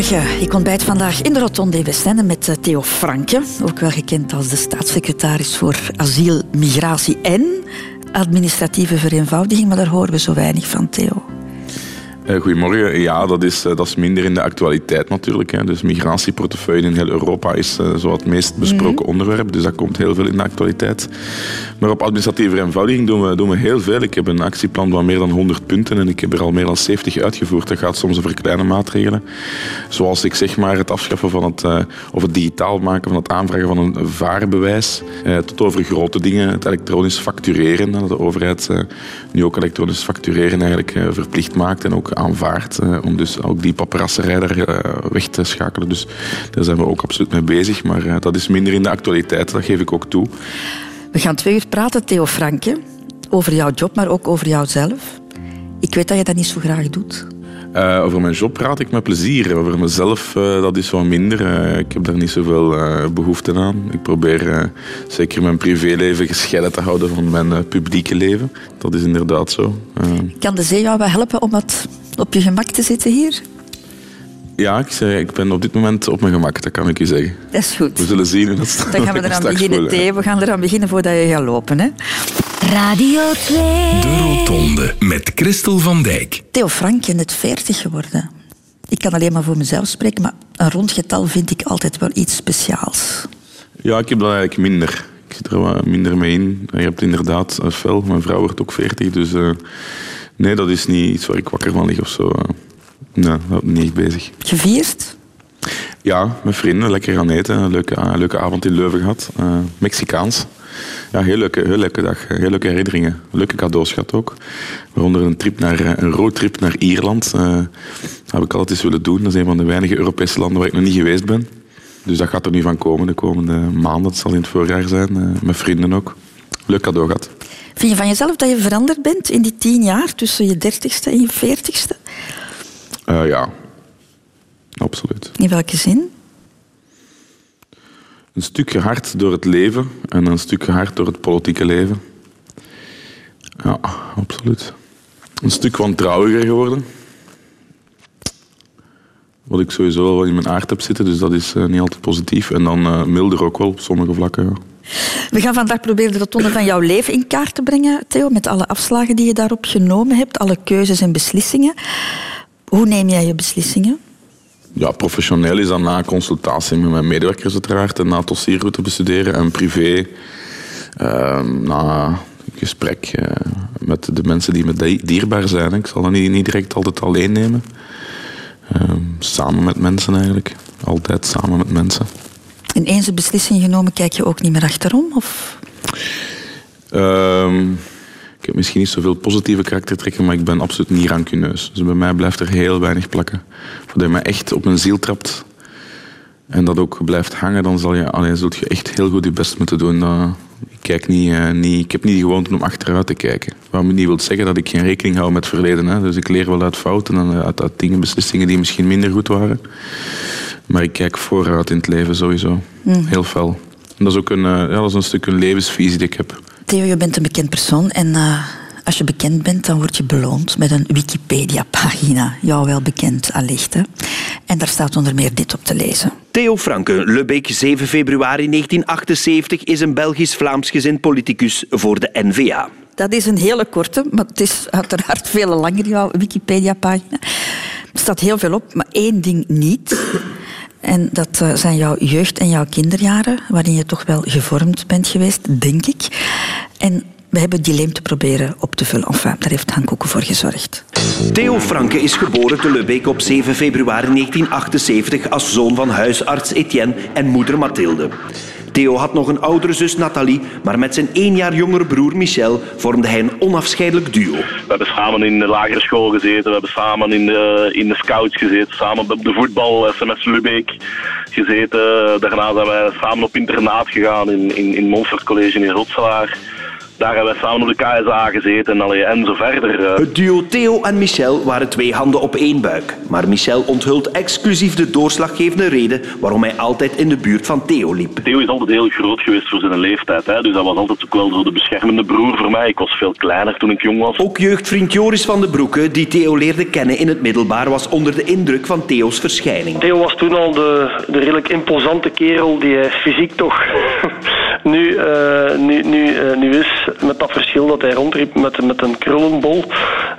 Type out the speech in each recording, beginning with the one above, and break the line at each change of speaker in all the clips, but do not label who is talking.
Goedemorgen. Ik ontbijt vandaag in de Rotonde Westende met eh, Theo Franke, ook wel gekend als de staatssecretaris voor asiel, migratie en administratieve vereenvoudiging, maar daar horen we zo weinig van, Theo.
Uh, goedemorgen. Ja, dat is, uh, dat is minder in de actualiteit natuurlijk. Hè. Dus migratieportefeuille in heel Europa is uh, zo het meest besproken mm. onderwerp. Dus dat komt heel veel in de actualiteit. Maar op administratieve vereenvoudiging doen we, doen we heel veel. Ik heb een actieplan van meer dan 100 punten en ik heb er al meer dan 70 uitgevoerd. Dat gaat soms over kleine maatregelen. Zoals ik zeg maar het afschaffen van het, of het digitaal maken van het aanvragen van een vaarbewijs. tot over grote dingen, het elektronisch factureren. Dat de overheid nu ook elektronisch factureren eigenlijk verplicht maakt en ook aanvaard. Eh, om dus ook die paparasserij daar eh, weg te schakelen. Dus daar zijn we ook absoluut mee bezig. Maar eh, dat is minder in de actualiteit, dat geef ik ook toe.
We gaan twee uur praten, Theo Franke, over jouw job, maar ook over jouzelf. Ik weet dat je dat niet zo graag doet.
Uh, over mijn job praat ik met plezier. Over mezelf, uh, dat is wat minder. Uh, ik heb daar niet zoveel behoefte aan. Ik probeer zeker mijn privéleven gescheiden te houden van mijn publieke leven. Dat is inderdaad zo.
Kan de zee jou wel helpen om wat op je gemak te zitten hier?
Ja, ik, zeg, ik ben op dit moment op mijn gemak, dat kan ik je zeggen.
Dat is goed.
We zullen zien.
Dat Dan gaan we eraan beginnen, Theo. We gaan eraan beginnen voordat je gaat lopen. Hè?
Radio 2. De Rotonde met Christel van Dijk.
Theo Frank, je net 40 geworden. Ik kan alleen maar voor mezelf spreken, maar een rond getal vind ik altijd wel iets speciaals.
Ja, ik heb dat eigenlijk minder. Ik zit er wat minder mee in. Je hebt inderdaad een fel. Mijn vrouw wordt ook 40, dus uh, nee, dat is niet iets waar ik wakker van lig of zo. Nee, dat niet echt bezig.
Gevierd?
Ja, met vrienden. Lekker gaan eten. Een leuke, een leuke avond in Leuven gehad. Uh, Mexicaans. Ja, heel leuke, heel leuke dag. Heel leuke herinneringen. Leuke cadeaus gehad ook. Waaronder een, trip naar, eh, een roadtrip naar Ierland. Uh, dat heb ik altijd eens willen doen. Dat is een van de weinige Europese landen waar ik nog niet geweest ben. Dus dat gaat er nu van komen de komende maanden. Dat zal in het voorjaar zijn. Uh, met vrienden ook. Leuk cadeau gehad.
Vind je van jezelf dat je veranderd bent in die tien jaar tussen je dertigste en je veertigste?
Uh, ja, absoluut.
In welke zin?
Een stukje hard door het leven en een stukje hard door het politieke leven. Ja, absoluut. Een stuk wantrouwiger geworden. Wat ik sowieso wel in mijn aard heb zitten, dus dat is uh, niet altijd positief. En dan uh, milder ook wel op sommige vlakken. Ja.
We gaan vandaag proberen de rotonde van jouw leven in kaart te brengen, Theo, met alle afslagen die je daarop genomen hebt, alle keuzes en beslissingen. Hoe neem jij je beslissingen?
Ja, professioneel is dat na consultatie met mijn medewerkers uiteraard en na dossierroute bestuderen en privé uh, na gesprek uh, met de mensen die me dierbaar zijn. Ik zal dat niet, niet direct altijd alleen nemen. Uh, samen met mensen eigenlijk. Altijd samen met mensen.
En eens een beslissing genomen, kijk je ook niet meer achterom? Of?
Ehm, ik heb misschien niet zoveel positieve karaktertrekken, maar ik ben absoluut niet rancuneus. Dus bij mij blijft er heel weinig plakken. Voordat je me echt op mijn ziel trapt en dat ook blijft hangen, dan zal je, alleen zult je echt heel goed je best moeten doen. ik, kijk niet, uh, niet, ik heb niet de gewoonte om achteruit te kijken. Wat niet wil zeggen dat ik geen rekening hou met het verleden. Hè. Dus ik leer wel uit fouten en uit, uit dingen, beslissingen die misschien minder goed waren. Maar ik kijk vooruit in het leven sowieso. Mm. Heel fel. En dat is ook een, uh, ja, dat is een stuk een levensvisie die ik heb.
Theo, je bent een bekend persoon en uh, als je bekend bent, dan word je beloond met een Wikipedia-pagina. Jou wel bekend allicht. Hè? En daar staat onder meer dit op te lezen.
Theo Franke, Lebeek, 7 februari 1978, is een Belgisch-Vlaams gezind politicus voor de NVA.
Dat is een hele korte, maar het is uiteraard veel langer, jouw Wikipedia-pagina. Er staat heel veel op, maar één ding niet. En dat uh, zijn jouw jeugd- en jouw kinderjaren, waarin je toch wel gevormd bent geweest, denk ik. En we hebben die leemte proberen op te vullen. Enfin, daar heeft Han Koeken voor gezorgd.
Theo Franke is geboren te Lebeek op 7 februari 1978 als zoon van huisarts Etienne en moeder Mathilde. Theo had nog een oudere zus Nathalie, maar met zijn één jaar jongere broer Michel vormde hij een onafscheidelijk duo. We
hebben samen in de lagere school gezeten, we hebben samen in de, in de scouts gezeten, samen op de voetbal, SMS Lubeek gezeten. Daarna zijn wij samen op internaat gegaan in, in, in College in Rotselaar. Daar hebben wij samen op de KSA gezeten en, allee, en zo verder. eh.
Het duo Theo en Michel waren twee handen op één buik. Maar Michel onthult exclusief de doorslaggevende reden waarom hij altijd in de buurt van Theo liep.
Theo is altijd heel groot geweest voor zijn leeftijd. Hè? Dus dat was altijd ook wel zo de beschermende broer voor mij. Ik was veel kleiner toen ik jong was.
Ook jeugdvriend Joris van den Broeke, die Theo leerde kennen in het middelbaar, was onder de indruk van Theo's verschijning.
Theo was toen al de, de redelijk imposante kerel die hij fysiek toch nu, eh, nu, nu, eh, nu is. Met dat verschil dat hij rondriep met, met een krullenbol.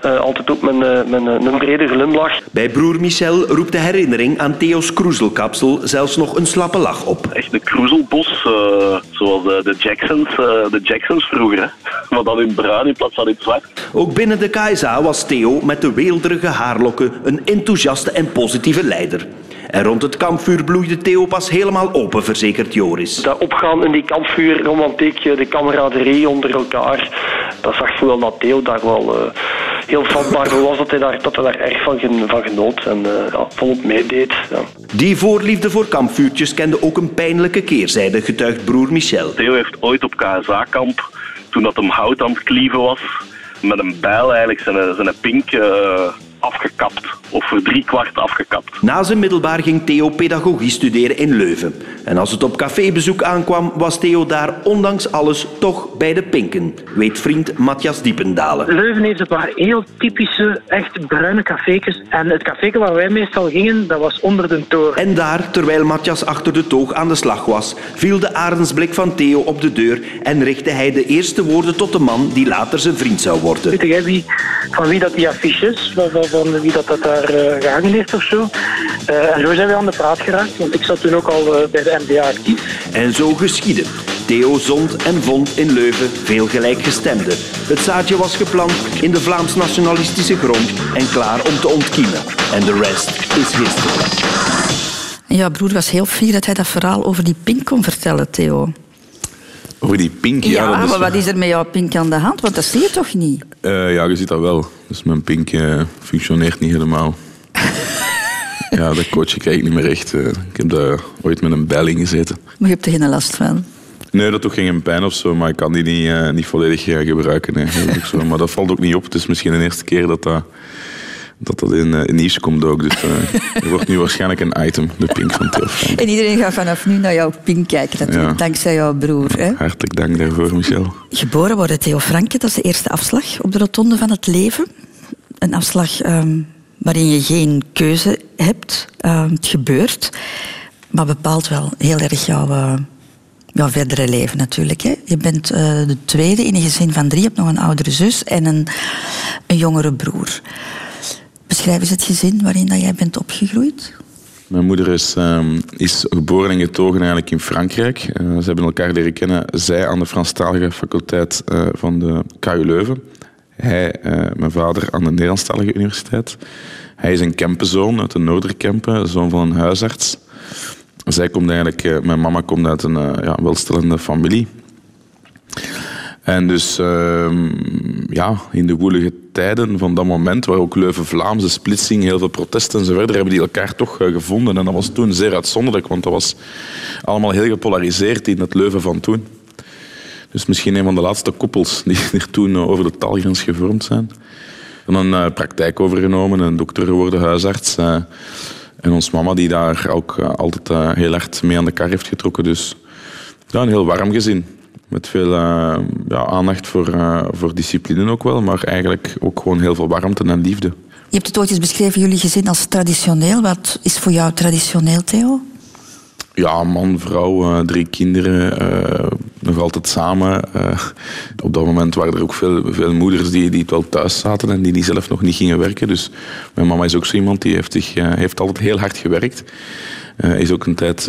Eh, altijd ook met, een- met een, een brede glimlach.
Bij broer Michel roept de herinnering aan Theo's kroezelkapsel zelfs nog een slappe lach op.
Echt de kroezelbos, eh, zoals de, de Jacksons, eh, de Jacksons vroeger. Hè? Maar dan in bruin in plaats van in zwart.
Ook binnen de KSA was Theo met de weelderige haarlokken een enthousiaste en positieve leider. En rond het kampvuur bloeide Theo pas helemaal open, verzekert Joris.
Dat opgaan in die kampvuurromantiek, eh, de kameraderie onder elkaar. Dat zag je wel dat Theo daar wel eh, heel vatbaar voor was. Dat hij daar, dat hij daar erg van, gen- van genoot en eh, ja, volop meedeed. Ja.
Die voorliefde voor kampvuurtjes kende ook een pijnlijke keerzijde, getuigt broer Michel.
Theo heeft ooit op KSA-kamp, toen dat hem hout aan het klieven was, met een bijl eigenlijk zijn, zijn pink eh, afgekapt. Of voor drie kwart afgekapt.
Na zijn middelbaar ging Theo pedagogie studeren in Leuven. En als het op cafébezoek aankwam, was Theo daar ondanks alles toch bij de pinken, weet vriend Matthias Diependalen.
Leuven heeft een paar heel typische, echt bruine cafékes. En het café waar wij meestal gingen, dat was onder de toren.
En daar, terwijl Matthias achter de toog aan de slag was, viel de arendsblik van Theo op de deur en richtte hij de eerste woorden tot de man die later zijn vriend zou worden.
Weet jij wie, van wie dat die affiche is? Van, van, van wie dat, dat daar eh, gehangen heeft of zo? Eh, en zo zijn we aan de praat geraakt, want ik zat toen ook al eh, bij de MBA actief.
En zo geschiedde. Theo zond en vond in Leuven veel gelijkgestemden. Het zaadje was geplant in de Vlaams-nationalistische grond en klaar om te ontkiemen. En de rest is history.
Jouw broer was heel fier dat hij dat verhaal over die pink kon vertellen, Theo.
Over die pink,
Ja,
ja. is-
maar wat is er met jouw pink aan de hand? Want dat zie je toch niet?
Eh, ja, je ziet dat wel. Dus mijn pink eh, functioneert niet helemaal. ja, dat coach ik eigenlijk niet meer echt. eh. ik heb daar ooit met een bijl in gezeten.
Maar je hebt er geen last van.
Nee, dat doet geen pijn of zo, maar ik kan die niet, niet volledig gebruiken. Dat zo. Maar dat valt ook niet op. Het is misschien de eerste keer dat dat, dat, dat in eh, in nieuws komt ook. Dus eh, er wordt nu waarschijnlijk een item, de pink van Frank.
En iedereen gaat vanaf nu naar jouw pink kijken, natuurlijk,
Ja.
dankzij jouw broer. Hè?
Hartelijk dank daarvoor, Michel.
Geboren worden Theo Franke, dat is de eerste afslag op de rotonde van het leven. Een afslag ehm, waarin je geen keuze hebt. Ehm, het gebeurt, maar bepaalt wel heel erg jouw, eh, jouw verdere leven natuurlijk. Hè. Je bent eh, de tweede in een gezin van drie. Je hebt nog een oudere zus en een, een jongere broer. Beschrijf eens het gezin waarin dat jij bent opgegroeid.
Mijn moeder is, ehm, is geboren en getogen eigenlijk in Frankrijk. Eh, ze hebben elkaar leren kennen. Zij aan de Franstalige faculteit eh, van de KU Leuven. Hij, eh, mijn vader, aan de Nederlandstalige universiteit. Hij is een Kempenzoon uit de Noorderkempen, zoon van een huisarts. Zij komt eigenlijk, mijn mama komt uit een ja, welstellende familie. En dus ehm, ja, in de woelige tijden van dat moment, waar ook Leuven-Vlaamse splitsing, heel veel protesten en zo verder, hebben die elkaar toch eh, gevonden. En dat was toen zeer uitzonderlijk, want dat was allemaal heel gepolariseerd in het Leuven van toen. Dus misschien een van de laatste koppels die er toen eh, over de taalgrens gevormd zijn. Dan een eh, praktijk overgenomen, een dokter geworden, huisarts. en ons mama die daar ook altijd heel hard mee aan de kar heeft getrokken. Dus ja, een heel warm gezin. Met veel eh, ja, aandacht voor, eh, voor discipline ook wel, maar eigenlijk ook gewoon heel veel warmte en liefde.
Je hebt het ooit eens beschreven, jullie gezin, als traditioneel. Wat is voor jou traditioneel, Theo?
Ja, man, vrouw, eh, drie kinderen, nog altijd samen. Op dat moment waren er ook veel, veel moeders die, die wel thuis zaten en die, die zelf nog niet gingen werken. Dus mijn mama is ook zo iemand die heeft, zich, heeft altijd heel hard gewerkt. Is ook een tijd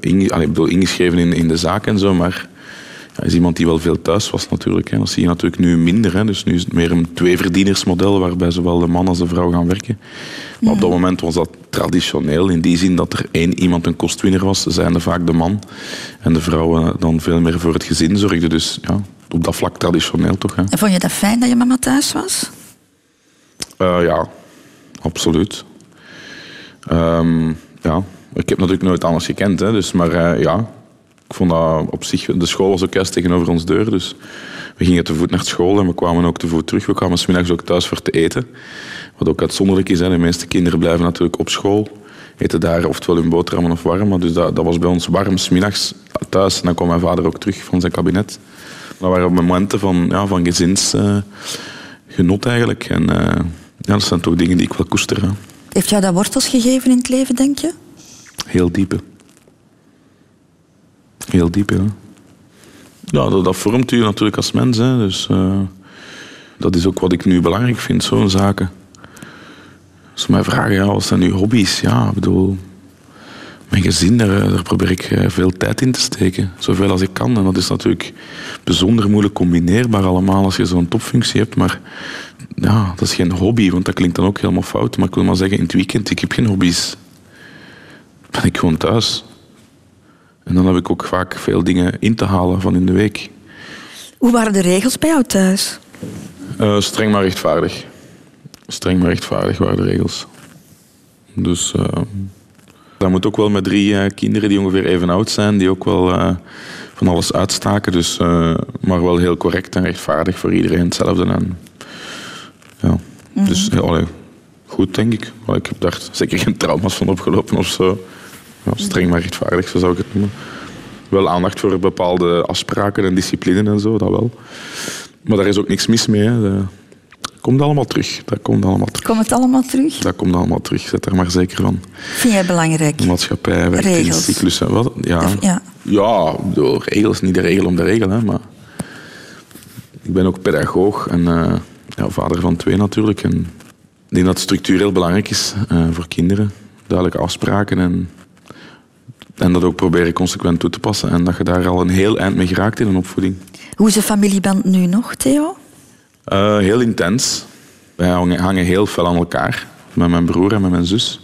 inge- allee, ik bedoel, ingeschreven in, in de zaak en zo, maar ja, is iemand die wel veel thuis was natuurlijk. Hè. Dat zie je natuurlijk nu minder. Hè. Dus nu is het meer een tweeverdienersmodel waarbij zowel de man als de vrouw gaan werken. Maar op dat moment was dat traditioneel in die zin dat er één iemand een kostwinner was, zijnde vaak de man. En de vrouw dan veel meer voor het gezin zorgde. Dus ja, op dat vlak traditioneel toch. Hè.
En vond je dat fijn dat je mama thuis was?
Eh, ja, absoluut. Ehm, ja. Ik heb natuurlijk nooit anders gekend, hè, dus, maar eh, ja, Ik vond dat op zich... De school was ook juist tegenover ons deur, dus we gingen te voet naar school en we kwamen ook te voet terug. We kwamen smiddags ook thuis voor te eten. Wat ook uitzonderlijk is, hè. de meeste kinderen blijven natuurlijk op school. Eten daar oftewel hun boterhammen of warm. Maar dus dat, dat was bij ons warm, smiddags thuis. En dan kwam mijn vader ook terug van zijn kabinet. Dat waren momenten van, ja, van gezinsgenot eigenlijk. En ja, dat zijn toch dingen die ik wel koester. Hè.
Heeft jou dat wortels gegeven in het leven, denk je?
Heel diepe. Heel diep, ja. Ja, dat, vormt u natuurlijk als mens. Hè. Dus uh, dat is ook wat ik nu belangrijk vind, zo'n zaken. Als ze mij vragen, ja, wat zijn uw hobby's? Ja, ik bedoel, mijn gezin, daar, daar, probeer ik eh, veel tijd in te steken. Zoveel als ik kan. En dat is natuurlijk bijzonder moeilijk combineerbaar allemaal als je zo'n topfunctie hebt. Maar ja, dat is geen hobby, want dat klinkt dan ook helemaal fout. Maar ik wil maar zeggen, in het weekend, ik heb geen hobby's. Ben ik gewoon thuis. En dan heb ik ook vaak veel dingen in te halen van in de week.
Hoe waren de regels bij jou thuis?
Uh, streng maar rechtvaardig. Streng maar rechtvaardig waren de regels. Dus uh, dat moet ook wel met drie uh, kinderen die ongeveer even oud zijn, die ook wel van alles uitstaken. Dus, maar wel heel correct en rechtvaardig voor iedereen hetzelfde. En, ja. Mm -hmm. Dus allee, goed, denk ik. ik heb daar zeker geen trauma's van opgelopen of zo. Ja, streng maar rechtvaardig, zo zou ik het noemen. Wel aandacht voor bepaalde afspraken en discipline en zo, dat wel. Maar daar is ook niks mis mee. Hè. Dat komt allemaal terug. Dat komt allemaal terug.
Komt het allemaal terug?
Dat komt allemaal terug. Zet er maar zeker van.
Vind jij belangrijk?
De maatschappij regels. in cyclussen. Wat? Ja, ja. ja bedoel, regels, niet de regel om de regel. Hè, maar ik ben ook pedagoog en uh, ja, vader van twee natuurlijk. En ik denk dat structuur heel belangrijk is uh, voor kinderen. Duidelijke afspraken en en dat ook proberen consequent toe te passen. En dat je daar al een heel eind mee geraakt in een opvoeding.
Hoe is de familieband nu nog, Theo?
Uh, heel intens. Wij hangen heel veel aan elkaar. Met mijn broer en met mijn zus.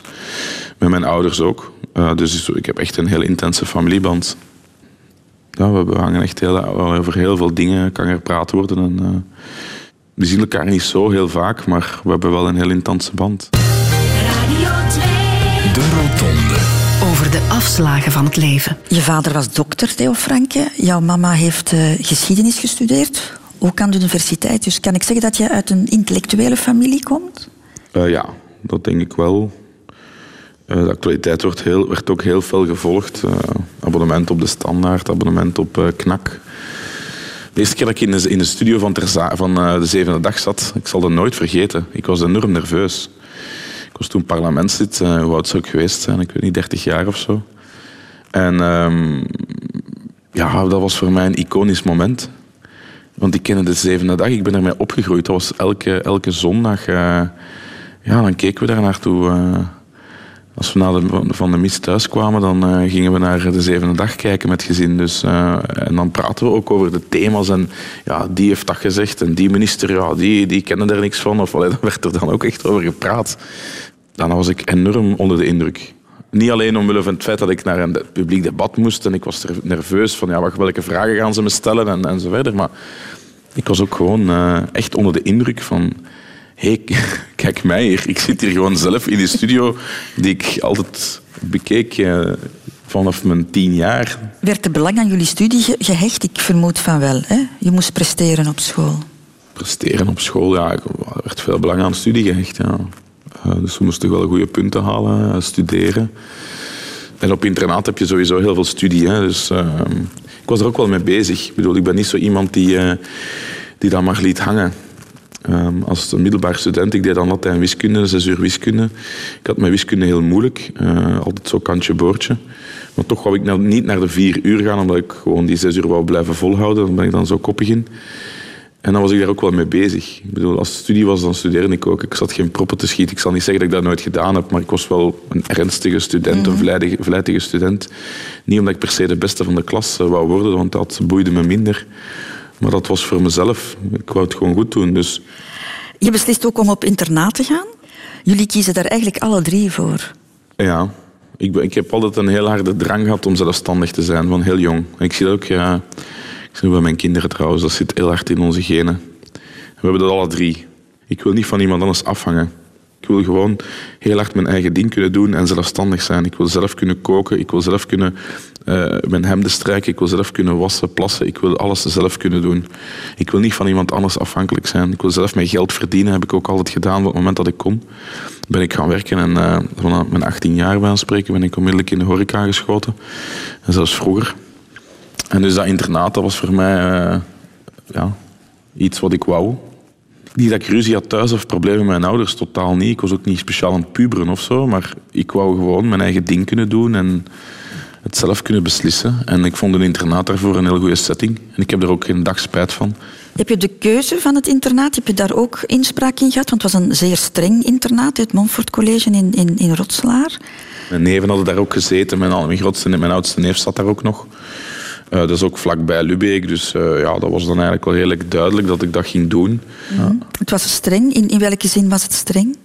Met mijn ouders ook. Uh, dus ik heb echt een heel intense familieband. Ja, we hangen echt heel, over heel veel dingen kan er praat worden. En, uh, we zien elkaar niet zo heel vaak, maar we hebben wel een heel intense band. Radio 2.
De Rotonde over de afslagen van het leven.
Je vader was dokter, Theo Franke. Jouw mama heeft uh, geschiedenis gestudeerd, ook aan de universiteit. Dus kan ik zeggen dat je uit een intellectuele familie komt?
Uh, ja, dat denk ik wel. Uh, de actualiteit wordt, heel, werd ook heel veel gevolgd. abonnement op de Standaard, abonnement op KNAK. De eerste keer dat ik in de, in de studio van, Terza, van de zevende dag zat, ik zal dat nooit vergeten. Ik was enorm nerveus. Ik was toen parlementslid, uh, hoe oud zou ik geweest zijn? Ik weet niet, 30 jaar of zo. En um, ja, dat was voor mij een iconisch moment. Want ik kende de zevende dag, ik ben ermee opgegroeid. Dat was elke, elke zondag. Uh, ja, dan keken we daar naartoe. Uh, als we na de, van de mis thuis kwamen, dan uh, gingen we naar de zevende dag kijken met gezin. Dus, en dan praten we ook over de thema's. En ja, die heeft dat gezegd. En die minister, ja, die, die kende er niks van. Of allee, daar werd er dan ook echt over gepraat dan was ik enorm onder de indruk. Niet alleen omwille van het feit dat ik naar een publiek debat moest en ik was nerveus van ja, welke vragen gaan ze me stellen en, en zo verder. Maar ik was ook gewoon uh, echt onder de indruk van hey, kijk mij hier. Ik zit hier gewoon zelf in die studio die ik altijd bekeek uh, vanaf mijn tien jaar.
Werd er belang aan jullie studie gehecht? Ik vermoed van wel. Hè? Je moest presteren op school.
Presteren op school, ja. Er werd veel belang aan studie gehecht, ja. Eh, dus we moesten wel goede punten halen, eh, studeren. En op internaat heb je sowieso heel veel studie. Hè. Dus ehm, ik was er ook wel mee bezig. Ik bedoel, ik ben niet zo iemand die, uh, die dat maar liet hangen. Um, als een middelbaar student, ik deed dan altijd wiskunde, zes uur wiskunde. Ik had mijn wiskunde heel moeilijk, altijd zo kantje boordje. Maar toch wou ik nou niet naar de vier uur gaan, omdat ik gewoon die zes uur wou blijven volhouden. Dan ben ik dan zo koppig in. En dan was ik daar ook wel mee bezig. Ik bedoel, als het studie was, dan studeerde ik ook. Ik zat geen proppen te schieten. Ik zal niet zeggen dat ik dat nooit gedaan heb, maar ik was wel een ernstige student, een vlijtige, vlijtige student. Niet omdat ik per se de beste van de klas eh, wou worden, want dat boeide me minder. Maar dat was voor mezelf. Ik wou het gewoon goed doen. Dus...
Je beslist ook om op internaat te gaan. Jullie kiezen daar eigenlijk alle drie voor.
Ja. Ik, ben, ik heb altijd een heel harde drang gehad om zelfstandig te zijn, van heel jong. Ik zie dat ook... Ja, ik zie bij mijn kinderen trouwens, dat zit heel hard in onze genen. We hebben dat alle drie. Ik wil niet van iemand anders afhangen. Ik wil gewoon heel hard mijn eigen ding kunnen doen en zelfstandig zijn. Ik wil zelf kunnen koken, ik wil zelf kunnen uh, mijn hemden strijken, ik wil zelf kunnen wassen, plassen. Ik wil alles zelf kunnen doen. Ik wil niet van iemand anders afhankelijk zijn. Ik wil zelf mijn geld verdienen, heb ik ook altijd gedaan op het moment dat ik kon. Ben ik gaan werken en uh, vanaf mijn 18 jaar bij spreken ben ik onmiddellijk in de horeca geschoten. En zelfs vroeger. En dus dat internaat, dat was voor mij uh, ja, iets wat ik wou. Niet dat ik ruzie had thuis of problemen met mijn ouders, totaal niet. Ik was ook niet speciaal aan het puberen of zo, maar ik wou gewoon mijn eigen ding kunnen doen en het zelf kunnen beslissen. En ik vond een internaat daarvoor een heel goede setting. En ik heb er ook geen dag spijt van.
Heb je de keuze van het internaat, heb je daar ook inspraak in gehad? Want het was een zeer streng internaat, het Montfort College in, in, in Rotselaar.
Mijn neven hadden daar ook gezeten, mijn, mijn grootste en mijn oudste neef zat daar ook nog. Uh, dat is ook vlakbij Lubeek, dus uh, ja, dat was dan eigenlijk wel redelijk duidelijk dat ik dat ging doen.
Mm. Het was streng. In, in welke zin was het streng?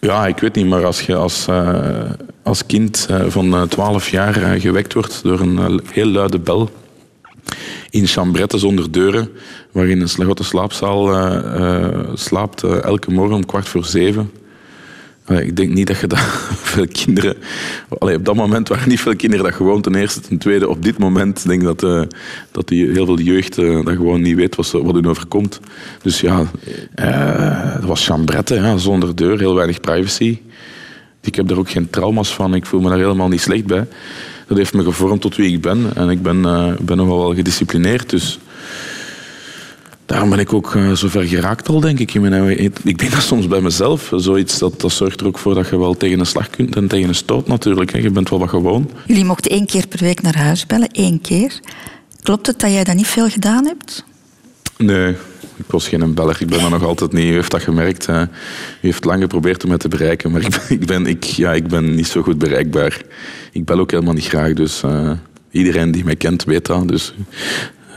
Ja, ik weet niet, maar als je als, uh, als kind van 12 jaar gewekt wordt door een heel luide bel in chambretten zonder deuren, waarin een grote slaapzaal slaapt elke morgen om kwart voor zeven, ik denk niet dat je dat veel kinderen. Allee, op dat moment waren niet veel kinderen dat gewoon ten eerste. Ten tweede, op dit moment denk ik dat, uh, dat die, heel veel jeugd uh, dat gewoon niet weet wat, wat er overkomt. Dus ja, uh, dat was chambrette, ja, zonder deur, heel weinig privacy. Ik heb daar ook geen trauma's van. Ik voel me daar helemaal niet slecht bij. Dat heeft me gevormd tot wie ik ben. En ik ben, ben nogal wel gedisciplineerd. Dus daarom ben ik ook uh, zover geraakt al, denk ik. Ik denk dat soms bij mezelf. Zoiets, dat, dat zorgt er ook voor dat je wel tegen een slag kunt en tegen een stoot natuurlijk. Hè. Je bent wel wat gewoon.
Jullie mochten één keer per week naar huis bellen, één keer. Klopt het dat jij dat niet veel gedaan hebt?
Nee, ik was geen beller. Ik ben dat nog altijd niet. U heeft dat gemerkt. Hè. U heeft lang geprobeerd om mij te bereiken, maar ik ben, ik ben, ik, ja, ik ben niet zo goed bereikbaar. Ik bel ook helemaal niet graag, dus... Uh, iedereen die mij kent weet dat. Dus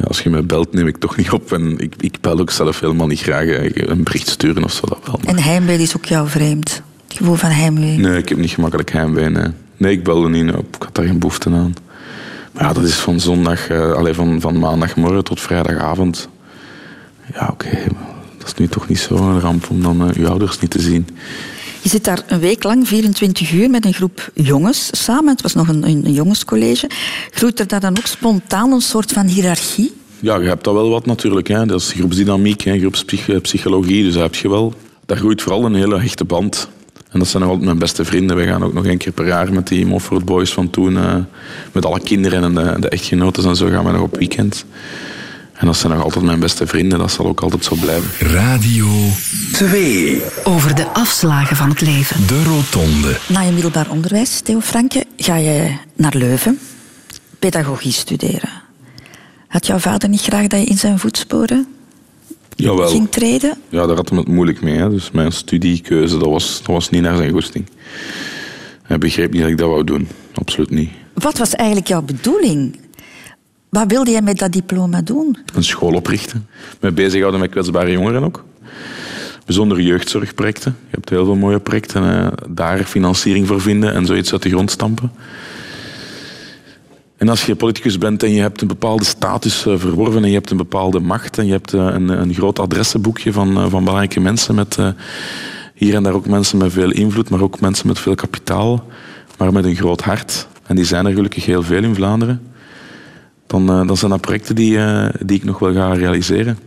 als je me belt, neem ik toch niet op. En ik, ik bel ook zelf helemaal niet graag eh, een bericht sturen of zo. Dat wel.
En heimwee is ook jou vreemd? Het gevoel van heimwee?
Nee, ik heb niet gemakkelijk heimwee. Nee, nee ik belde niet op. Ik had daar geen behoefte aan. Maar ja, dat is van zondag, uh, allez, van, van maandagmorgen tot vrijdagavond. Ja, oké. Dat is nu toch niet zo'n ramp om dan uh, uw ouders niet te zien.
Je zit daar een week lang, 24 uur, met een groep jongens samen. Het was nog een, een jongenscollege. Groeit er daar dan ook spontaan een soort van hiërarchie?
Ja, je hebt dat wel wat natuurlijk. Hè. Dat is groepsdynamiek, hè, groepspsychologie, dus dat heb je wel. Daar groeit vooral een hele hechte band. En dat zijn nog altijd mijn beste vrienden. We gaan ook nog één keer per jaar met die Mofford Boys van toen, uh, met alle kinderen en de, de echtgenoten en zo, gaan we nog op weekend. En dat zijn nog altijd mijn beste vrienden. Dat zal ook altijd zo blijven.
Radio 2. Over de afslagen van het leven.
De Rotonde. Na je middelbaar onderwijs, Theo Franke, ga je naar Leuven pedagogie studeren. Had jouw vader niet graag dat je in zijn voetsporen Jawel. ging treden?
Ja, daar had hij het moeilijk mee. Hè. Dus mijn studiekeuze, dat was, dat was niet naar zijn goesting. Hij begreep niet dat ik dat wou doen. Absoluut niet.
Wat was eigenlijk jouw bedoeling? Wat wilde jij met dat diploma doen?
Een school oprichten. Me bezighouden met kwetsbare jongeren ook. Bijzondere jeugdzorgprojecten. Je hebt heel veel mooie projecten. Eh, daar financiering voor vinden en zoiets uit de grond stampen. En als je politicus bent en je hebt een bepaalde status eh, verworven en je hebt een bepaalde macht en je hebt eh, een, een groot adressenboekje van, van belangrijke mensen met hier en daar ook mensen met veel invloed, maar ook mensen met veel kapitaal, maar met een groot hart. En die zijn er gelukkig heel veel in Vlaanderen dan, uh, dan zijn dat projecten die, uh, die ik nog wel ga realiseren.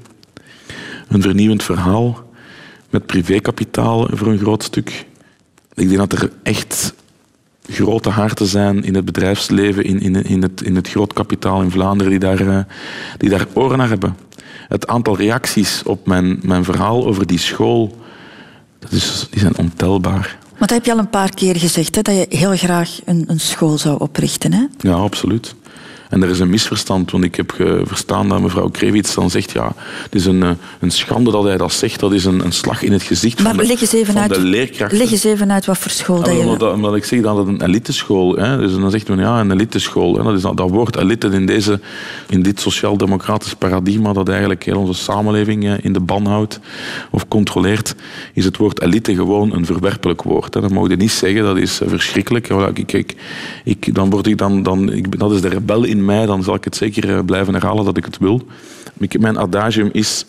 Een vernieuwend verhaal met privékapitaal voor een groot stuk. Ik denk dat er echt grote harten zijn in het bedrijfsleven, in, in, in, het, in het groot kapitaal in Vlaanderen, die daar, uh, die daar oren naar hebben. Het aantal reacties op mijn, mijn verhaal over die school, dat is, die zijn ontelbaar.
Maar dat heb je al een paar keer gezegd, hè, dat je heel graag een, een school zou oprichten. Hè?
Ja, absoluut. En er is een misverstand, want ik heb verstaan dat mevrouw Krevits dan zegt, ja, het is een, eh, een schande dat hij dat zegt, dat is een, een slag in het gezicht
maar
van, de,
leg eens even uit,
de leerkrachten.
Leg eens even uit wat voor school dat
je... Omdat, omdat ik zeg dat het een eliteschool is. Dus dan zegt men, ja, een eliteschool. Hè. Dat, is dat, dat woord elite in, deze, in dit sociaal-democratisch paradigma dat eigenlijk heel onze samenleving eh, in de ban houdt of controleert, is het woord elite gewoon een verwerpelijk woord. Hè. Dat mag je niet zeggen, dat is eh, verschrikkelijk. Ik, ik, ik, dan word ik dan, dan, ik, dat is de rebel in mij, dan zal ik het zeker eh, blijven herhalen dat ik het wil. Mijn adagium is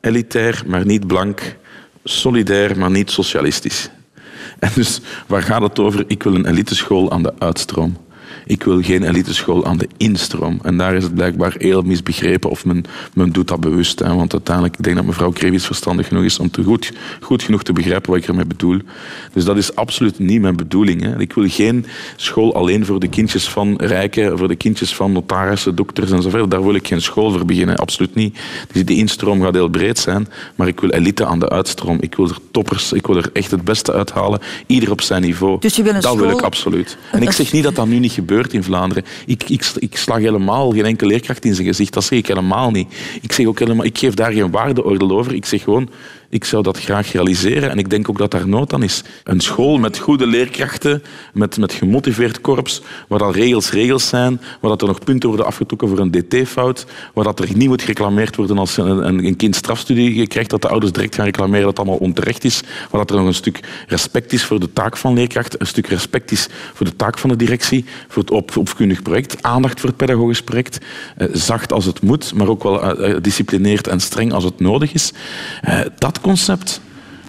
elitair, maar niet blank. Solidair, maar niet socialistisch. En dus waar gaat het over? Ik wil een eliteschool aan de uitstroom. Ik wil geen eliteschool aan de instroom. En daar is het blijkbaar heel misbegrepen of men, men doet dat bewust. Hè. Want uiteindelijk, ik denk dat mevrouw Krevits verstandig genoeg is om te goed, goed genoeg te begrijpen wat ik ermee bedoel. Dus dat is absoluut niet mijn bedoeling. Hè. Ik wil geen school alleen voor de kindjes van rijken, voor de kindjes van notarissen, dokters enzovoort. Daar wil ik geen school voor beginnen, absoluut niet. Dus die instroom gaat heel breed zijn, maar ik wil elite aan de uitstroom. Ik wil er toppers, ik wil er echt het beste uithalen, ieder op zijn niveau.
Dus je wil een
dat wil
school-
ik absoluut. En ik zeg niet dat dat nu niet gebeurt in Vlaanderen. Ik, ik, ik slag helemaal geen enkele leerkracht in zijn gezicht. Dat zeg ik helemaal niet. Ik, zeg ook helemaal, ik geef daar geen waardeoordeel over. Ik zeg gewoon, ik zou dat graag realiseren. En ik denk ook dat daar nood aan is. Een school met goede leerkrachten, met, met gemotiveerd korps, waar dat regels regels zijn, waar dat er nog punten worden afgetrokken voor een dt-fout, waar dat er niet moet gereclameerd worden als een, een, kind strafstudie krijgt, dat de ouders direct gaan reclameren dat het allemaal onterecht is, waar dat er nog een stuk respect is voor de taak van leerkrachten, een stuk respect is voor de taak van de directie, voor het op, opvoedkundig project, aandacht voor het pedagogisch project, eh, zacht als het moet, maar ook wel eh, gedisciplineerd en streng als het nodig is. Eh, dat concept.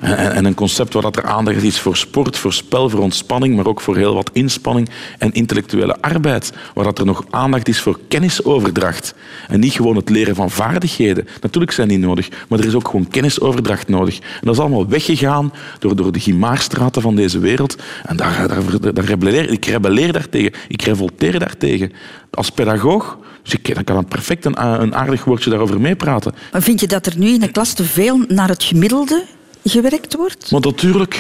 En, en een concept waar dat er aandacht is voor sport, voor spel, voor ontspanning, maar ook voor heel wat inspanning en intellectuele arbeid. Waar dat er nog aandacht is voor kennisoverdracht. En niet gewoon het leren van vaardigheden. Natuurlijk zijn die nodig, maar er is ook gewoon kennisoverdracht nodig. En dat is allemaal weggegaan door, door de gimaarstraten van deze wereld. En daar, daar, daar rebelleer, ik rebelleer daartegen. Ik revolteer daartegen. Als pedagoog dus ik dan kan een perfect een, een aardig woordje daarover meepraten.
Maar vind je dat er nu in de klas te veel naar het gemiddelde gewerkt wordt?
Maar natuurlijk,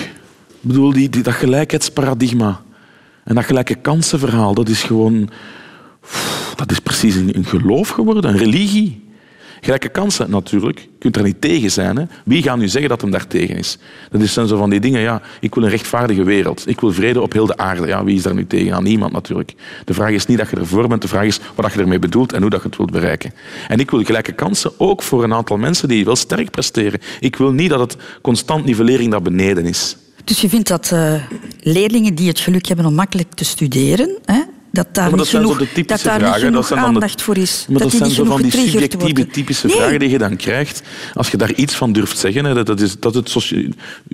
ik bedoel, die, die, dat gelijkheidsparadigma en dat gelijke kansenverhaal, dat is gewoon... Dat is precies een, een geloof geworden, een religie. Gelijke kansen, natuurlijk. Je kunt er niet tegen zijn. Hè? Wie gaat nu zeggen dat hem daar tegen is? Dat is zijn zo van die dingen, ja, ik wil een rechtvaardige wereld. Ik wil vrede op heel de aarde. Ja, wie is daar nu tegen? Aan niemand natuurlijk. De vraag is niet dat je ervoor bent, de vraag is wat je ermee bedoelt en hoe dat je het wilt bereiken. En ik wil gelijke kansen ook voor een aantal mensen die wel sterk presteren. Ik wil niet dat het constant nivellering naar beneden is.
Dus je vindt dat uh, leerlingen die het geluk hebben om makkelijk te studeren, hè, dat daar niet
dat
genoeg,
de
dat
typische
daar
vragen.
niet genoeg
dat zijn dan
aandacht voor is.
Maar dat,
die
zijn zo van die subjectieve, typische
Nee.
vragen die je dan krijgt. Als je daar iets van durft zeggen, hè, dat, dat is, dat het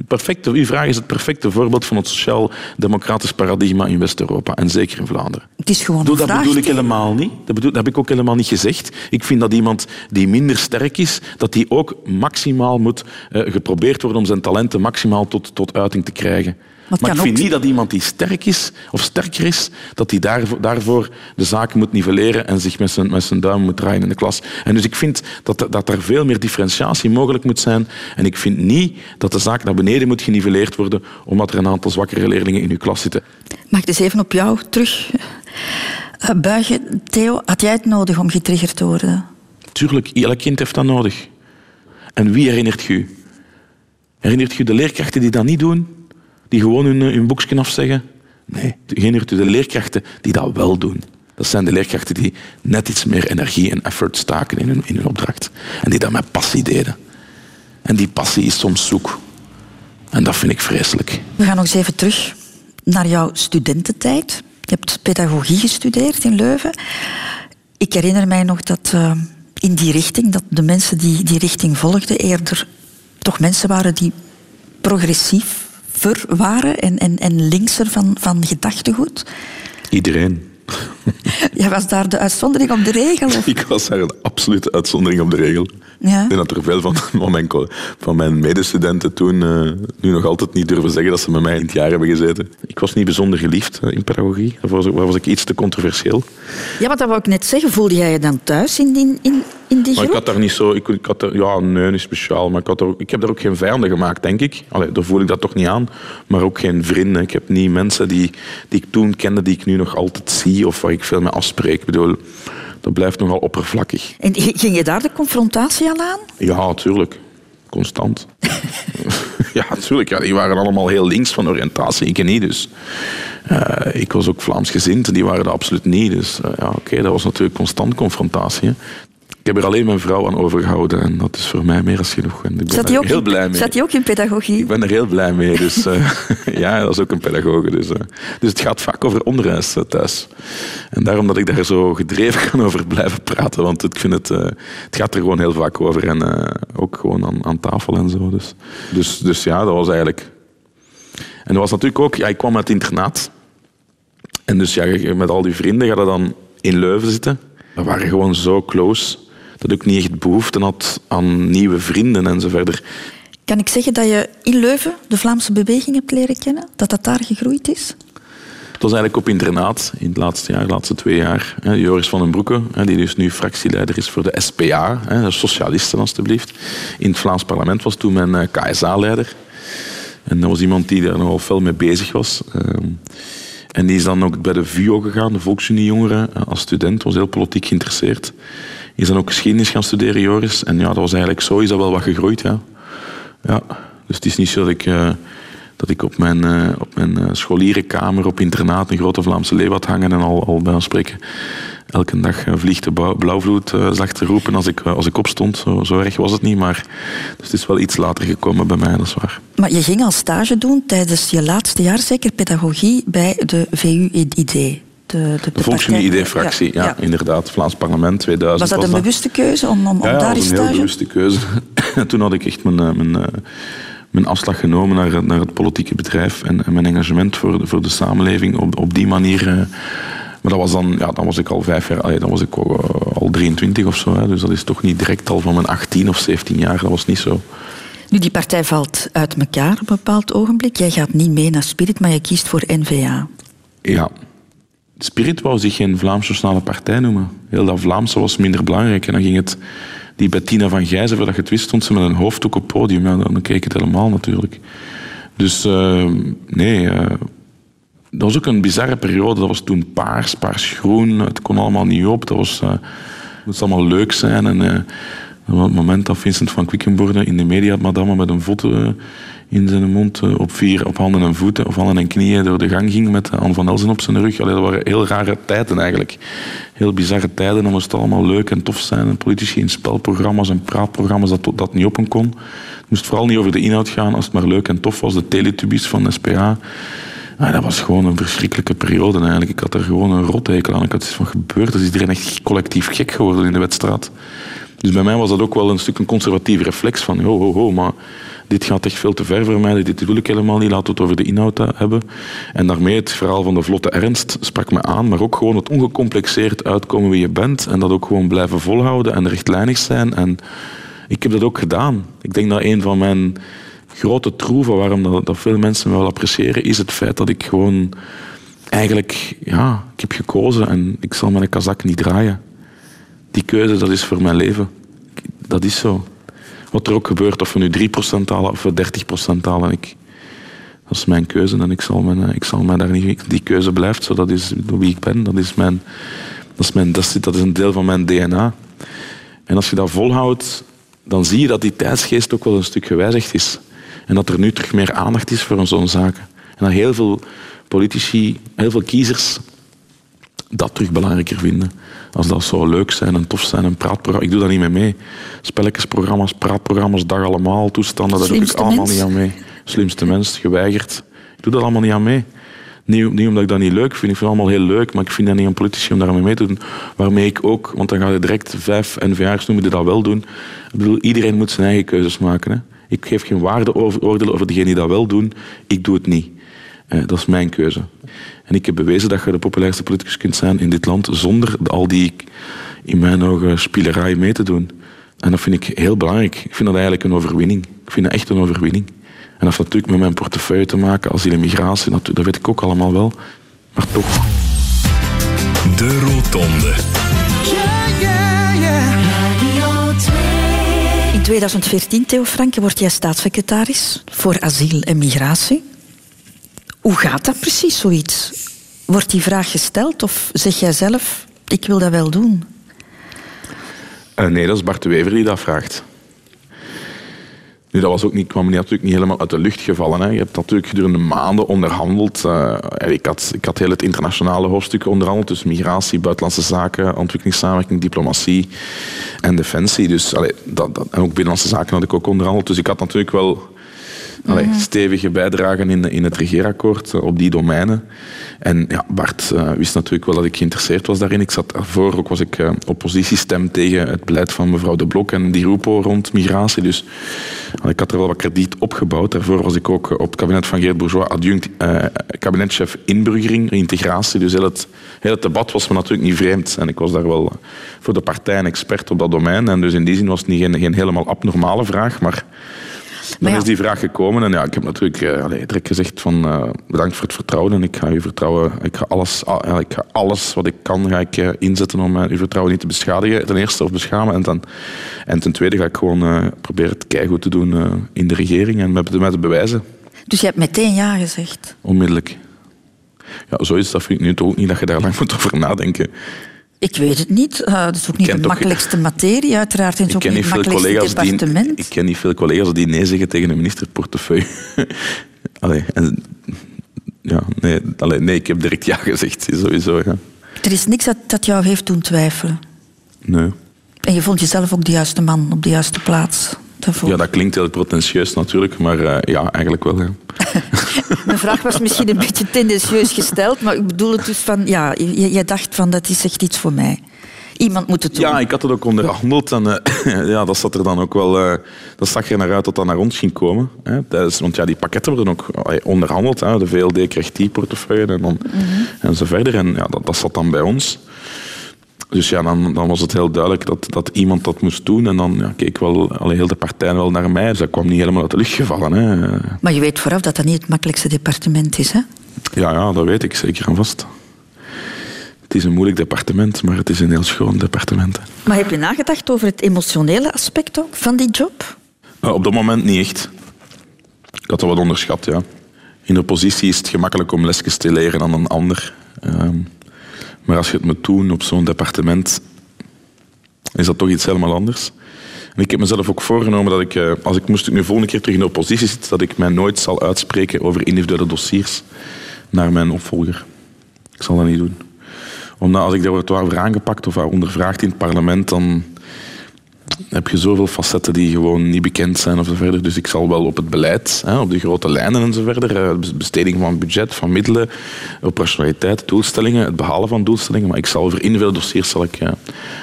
perfecte, uw vraag is het perfecte voorbeeld van het sociaal-democratisch paradigma in West-Europa. En zeker in Vlaanderen.
Het is gewoon
Doe,
een
dat bedoel ik helemaal niet. Dat, bedoel, dat heb ik ook helemaal niet gezegd. Ik vind dat iemand die minder sterk is, dat die ook maximaal moet eh, geprobeerd worden om zijn talenten maximaal tot, tot uiting te krijgen. Maar ik vind
ook-
niet dat iemand die sterk is of sterker is, dat hij daarvoor, daarvoor de zaken moet nivelleren en zich met zijn, met zijn duim moet draaien in de klas. En dus ik vind dat, dat er veel meer differentiatie mogelijk moet zijn. En ik vind niet dat de zaak naar beneden moet geniveleerd worden omdat er een aantal zwakkere leerlingen in uw klas zitten.
Mag ik eens even op jou terug eh, buigen? Theo, had jij het nodig om getriggerd te worden?
Tuurlijk, elk kind heeft dat nodig. En wie herinnert je u? Herinnert je de leerkrachten die dat niet doen? Die gewoon hun, hun boekje afzeggen? Nee, herinnert u de leerkrachten die dat wel doen? Dat zijn de leerkrachten die net iets meer energie en effort staken in hun, in hun opdracht. En die dat met passie deden. En die passie is soms zoek. En dat vind ik vreselijk.
We gaan nog eens even terug naar jouw studententijd. Je hebt pedagogie gestudeerd in Leuven. Ik herinner mij nog dat eh, in die richting, dat de mensen die die richting volgden eerder toch mensen waren die progressiever waren en, en, en linkser van, van gedachtegoed.
Iedereen.
Jij was daar de uitzondering op de regel? Of?
Ik was daar een absolute uitzondering op de regel.
Ja.
Ik denk dat er veel van, van, mijn, van mijn medestudenten toen eh, nu nog altijd niet durven zeggen dat ze met mij in het jaar hebben gezeten. Ik was niet bijzonder geliefd eh, in pedagogie. Daar was, was ik iets te controversieel.
Ja, maar dat wou ik net zeggen. Voelde jij je dan thuis in die, in, in die
Maar ik
groep?
had daar niet zo... Ik, ik had daar, ja, nee, niet speciaal. Maar ik, had ook- ik heb daar ook geen vijanden gemaakt, denk ik. Allee, daar voel ik dat toch niet aan. Maar ook geen vrienden. Ik heb niet mensen die, die ik toen kende, die ik nu nog altijd zie of waar ik veel mee afspreek. Ik bedoel, dat blijft nogal oppervlakkig.
En ging je daar de confrontatie al aan?
Ja, natuurlijk. Constant. ja, natuurlijk. Ja, die waren allemaal heel links van oriëntatie. Ik niet, dus. Eh, ik was ook Vlaamsgezind, die waren dat absoluut niet. Dus eh, ja, oké, dat was natuurlijk constant confrontatie. hè. Ik heb er alleen mijn vrouw aan overgehouden en dat is voor mij meer dan genoeg. En ik ben
Zat
er heel
in-
blij mee.
zat hij ook in pedagogie?
Ik ben er heel blij mee. Dus, eh, ja, dat is ook een pedagoge. Dus, eh, dus het gaat vaak over onderwijs eh, thuis. En daarom dat ik daar zo gedreven kan over blijven praten. Want ik vind het, het gaat er gewoon heel vaak over. En ook gewoon aan, aan tafel en zo. Dus, dus, dus ja, dat was eigenlijk... En dat was natuurlijk ook, ja, ik kwam uit het internaat. En dus ja, met al die vrienden ga je dan in Leuven zitten. We waren gewoon zo close dat ik niet echt behoefte had aan nieuwe vrienden en zo verder.
Kan ik zeggen dat je in Leuven de Vlaamse beweging hebt leren kennen? Dat dat daar gegroeid is?
Het was eigenlijk op internaat in het laatste jaar, de laatste twee jaar. Joris van den Broeke, die dus nu fractieleider is voor de SPA, de socialisten alstublieft. In het Vlaams parlement was toen mijn eh, KSA-leider. En dat was iemand die daar nogal fel mee bezig was. Ehm, en die is dan ook bij de VUO gegaan, de Volksunie Jongeren, eh, als student, was heel politiek geïnteresseerd. Is dan ook geschiedenis gaan studeren, Joris. En ja, dat was eigenlijk zo, is dat wel wat gegroeid, ja. ja. Dus het is niet zo dat ik, uh, dat ik op mijn, uh, op mijn scholierenkamer op internaat een grote Vlaamse leeuw had hangen en al, al bij ons spreken elke dag vliegt de blauwvloed zag te roepen als ik, als ik opstond. Zo, zo erg was het niet, maar dus het is wel iets later gekomen bij mij, dat is waar.
Maar je ging al stage doen tijdens je laatste jaar, zeker pedagogie, bij de VU-ID. De,
de, de, Volksunie-ID-fractie, ja, ja, inderdaad. Vlaams parlement 2000.
Was dat een bewuste keuze om, om,
ja,
daar
te
stage?
Ja, een heel bewuste keuze. Toen had ik echt mijn, mijn, mijn afslag genomen naar, naar het politieke bedrijf en, en mijn engagement voor de, voor de samenleving op, op die manier maar dat was dan, ja, dan was ik al vijf jaar, allee, dan was ik al, al 23 of zo. Hè, dus dat is toch niet direct al van mijn 18 of 17 jaar, dat was niet zo.
Nu, die partij valt uit elkaar op een bepaald ogenblik. Jij gaat niet mee naar Spirit, maar je kiest voor N-VA.
Ja. Spirit wou zich geen Vlaamse Nationale Partij noemen. Heel dat Vlaamse was minder belangrijk. En dan ging het die Bettina van Gijzen, voordat je het wist, stond ze met een hoofddoek op het podium. Ja, dan keek het helemaal natuurlijk. Dus uh, nee, uh, dat was ook een bizarre periode. Dat was toen paars, paars-groen. Het kon allemaal niet op. Dat was, het moest allemaal leuk zijn. En op het moment dat Vincent van Quickenborde in de media had madame met een voet in zijn mond op, vier, op handen en voeten, of handen en knieën door de gang ging met Anne van Elzen op zijn rug. Allee, dat waren heel rare tijden eigenlijk. Heel bizarre tijden. Dan moest het allemaal leuk en tof zijn. En politici in spelprogramma's en praatprogramma's dat dat niet open kon. Het moest vooral niet over de inhoud gaan als het maar leuk en tof was. De Teletubbies van SPA. Maar dat was gewoon een verschrikkelijke periode eigenlijk. Ik had er gewoon een rothekel aan. Ik had iets van gebeurd. Is iedereen echt collectief gek geworden in de wedstrijd. Dus bij mij was dat ook wel een stuk een conservatief reflex van ho, ho, ho, maar dit gaat echt veel te ver voor mij, dit wil ik helemaal niet, laten we het over de inhoud hebben. En daarmee het verhaal van de vlotte ernst sprak me aan, maar ook gewoon het ongecomplexeerd uitkomen wie je bent en dat ook gewoon blijven volhouden en rechtlijnig zijn. En ik heb dat ook gedaan. Ik denk dat een van mijn grote troeven waarom dat, dat veel mensen me wel appreciëren, is het feit dat ik gewoon eigenlijk, ja, ik heb gekozen en ik zal mijn kazak niet draaien. Die keuze, dat is voor mijn leven. Dat is zo. Wat er ook gebeurt, of we nu 3% halen of we 30% halen, ik, dat is mijn keuze en ik zal, mijn, ik zal mij daar niet... Die keuze blijft zo, dat is wie ik ben, dat is, mijn, dat, is mijn, dat, is, dat is een deel van mijn DNA. En als je dat volhoudt, dan zie je dat die tijdsgeest ook wel een stuk gewijzigd is. En dat er nu terug meer aandacht is voor zo'n zaken. En dat heel veel politici, heel veel kiezers dat terug belangrijker vinden. Als dat zou leuk zijn en tof zijn, een praatprogramma. Ik doe daar niet mee mee. Spelletjesprogramma's, praatprogramma's, dag allemaal, toestanden, daar doe ik allemaal niet aan mee. Slimste mens, geweigerd. Ik doe daar allemaal niet aan mee. Niet, niet, omdat ik dat niet leuk vind, ik vind het allemaal heel leuk, maar ik vind dat niet aan politici om daarmee mee te doen. Waarmee ik ook, want dan ga je direct vijf NVA's noemen die dat wel doen. Ik bedoel, iedereen moet zijn eigen keuzes maken. Hè. Ik geef geen waardeoordeel over degenen die dat wel doen. Ik doe het niet. Eh, dat is mijn keuze. En ik heb bewezen dat je de populairste politicus kunt zijn in dit land zonder al die, in mijn ogen, spielerij mee te doen. En dat vind ik heel belangrijk. Ik vind dat eigenlijk een overwinning. Ik vind dat echt een overwinning. En dat heeft natuurlijk met mijn portefeuille te maken, asiel en migratie, dat weet ik ook allemaal wel. Maar toch.
De Rotonde.
In 2014, Theo Franke, word jij staatssecretaris voor asiel en migratie. Hoe gaat dat precies, zoiets? Wordt die vraag gesteld of zeg jij zelf, ik wil dat wel doen?
Uh, nee, dat is Bart Wever die dat vraagt. Nu, dat was ook niet, kwam natuurlijk niet helemaal uit de lucht gevallen. Hè. Je hebt natuurlijk gedurende maanden onderhandeld. Uh, ik, had, ik had heel het internationale hoofdstuk onderhandeld. Dus migratie, buitenlandse zaken, ontwikkelingssamenwerking, diplomatie en defensie. Dus, dat, en ook binnenlandse zaken had ik ook onderhandeld. Dus ik had natuurlijk wel allee,
Mhm.
stevige bijdragen in, in het regeerakkoord eh, op die domeinen. En ja, Bart eh, wist natuurlijk wel dat ik geïnteresseerd was daarin. Ik zat daarvoor ook was ik eh, oppositiestem tegen het beleid van mevrouw De Blok en die Rupo rond migratie. Dus ik had er wel wat krediet opgebouwd. Daarvoor was ik ook op het kabinet van Geert Bourgeois adjunct kabinetchef inburgering, integratie. Dus heel het, heel het debat was me natuurlijk niet vreemd. En ik was daar wel voor de partij een expert op dat domein. En dus in die zin was het niet geen, geen helemaal abnormale vraag, maar... Dan
ja.
is die vraag gekomen en ja, ik heb natuurlijk uh, direct gezegd van uh, bedankt voor het vertrouwen en ik ga u vertrouwen, ik ga alles, uh, ik ga alles wat ik kan ga ik, uh, inzetten om uw vertrouwen niet te beschadigen, ten eerste of beschamen en, dan, en ten tweede ga ik gewoon proberen het keigoed te doen in de regering en met, met de bewijzen.
Dus je hebt meteen ja gezegd?
Onmiddellijk. Ja, zoiets dat vind ik nu toch ook niet dat je daar lang moet over nadenken.
Ik weet het niet. Uh, dat is ook niet de makkelijkste materie, uiteraard. En het is ook niet het makkelijkste departement.
Die, ik ken niet veel collega's die nee zeggen tegen een ministerportefeuille. allee, en, ja, nee, allee, nee, ik heb direct ja gezegd, sowieso. Ja.
Er is niks dat, dat jou heeft doen twijfelen?
Nee.
En je vond jezelf ook de juiste man op de juiste plaats?
Ja, dat klinkt heel pretentieus natuurlijk, maar uh, ja, eigenlijk wel. Ja.
Mijn vraag was misschien een beetje tendentieus gesteld, maar ik bedoel het dus van, ja, je, je dacht van, dat is echt iets voor mij. Iemand moet het doen.
Ja, ik had het ook onderhandeld en uh, ja, dat zat er dan ook wel, uh, dat zag er naar uit dat dat naar ons ging komen. Hè. Tijdens, want ja, die pakketten worden ook onderhandeld. Hè. De VLD kreeg die portefeuille en, dan, mm -hmm. en zo verder. En ja, dat, dat zat dan bij ons. Dus ja, dan, dan, was het heel duidelijk dat, dat iemand dat moest doen. En dan ja, keek wel allee, heel de partij wel naar mij. Dus dat kwam niet helemaal uit de lucht gevallen. Hè.
Maar je weet vooraf dat dat niet het makkelijkste departement is, hè?
Ja, ja dat weet ik zeker en vast. Het is een moeilijk departement, maar het is een heel schoon departement. Hè.
Maar heb je nagedacht over het emotionele aspect ook van die job?
Uh, op dat moment niet echt. Ik had dat wat onderschat, ja. In de positie is het gemakkelijk om lesjes te leren aan een ander. Uh, maar als je het moet doen op zo'n departement, is dat toch iets helemaal anders. En ik heb mezelf ook voorgenomen dat ik, als ik moest ik nu volgende keer terug in de oppositie zitten, dat ik mij nooit zal uitspreken over individuele dossiers naar mijn opvolger. Ik zal dat niet doen. Omdat als ik daar aangepakt of ondervraagd in het parlement, dan heb je zoveel facetten die gewoon niet bekend zijn of zo verder. Dus ik zal wel op het beleid, hè, op de grote lijnen en zo verder, besteding van budget, van middelen, operationaliteit, doelstellingen, het behalen van doelstellingen. Maar ik zal over individuele dossiers zal ik, ja,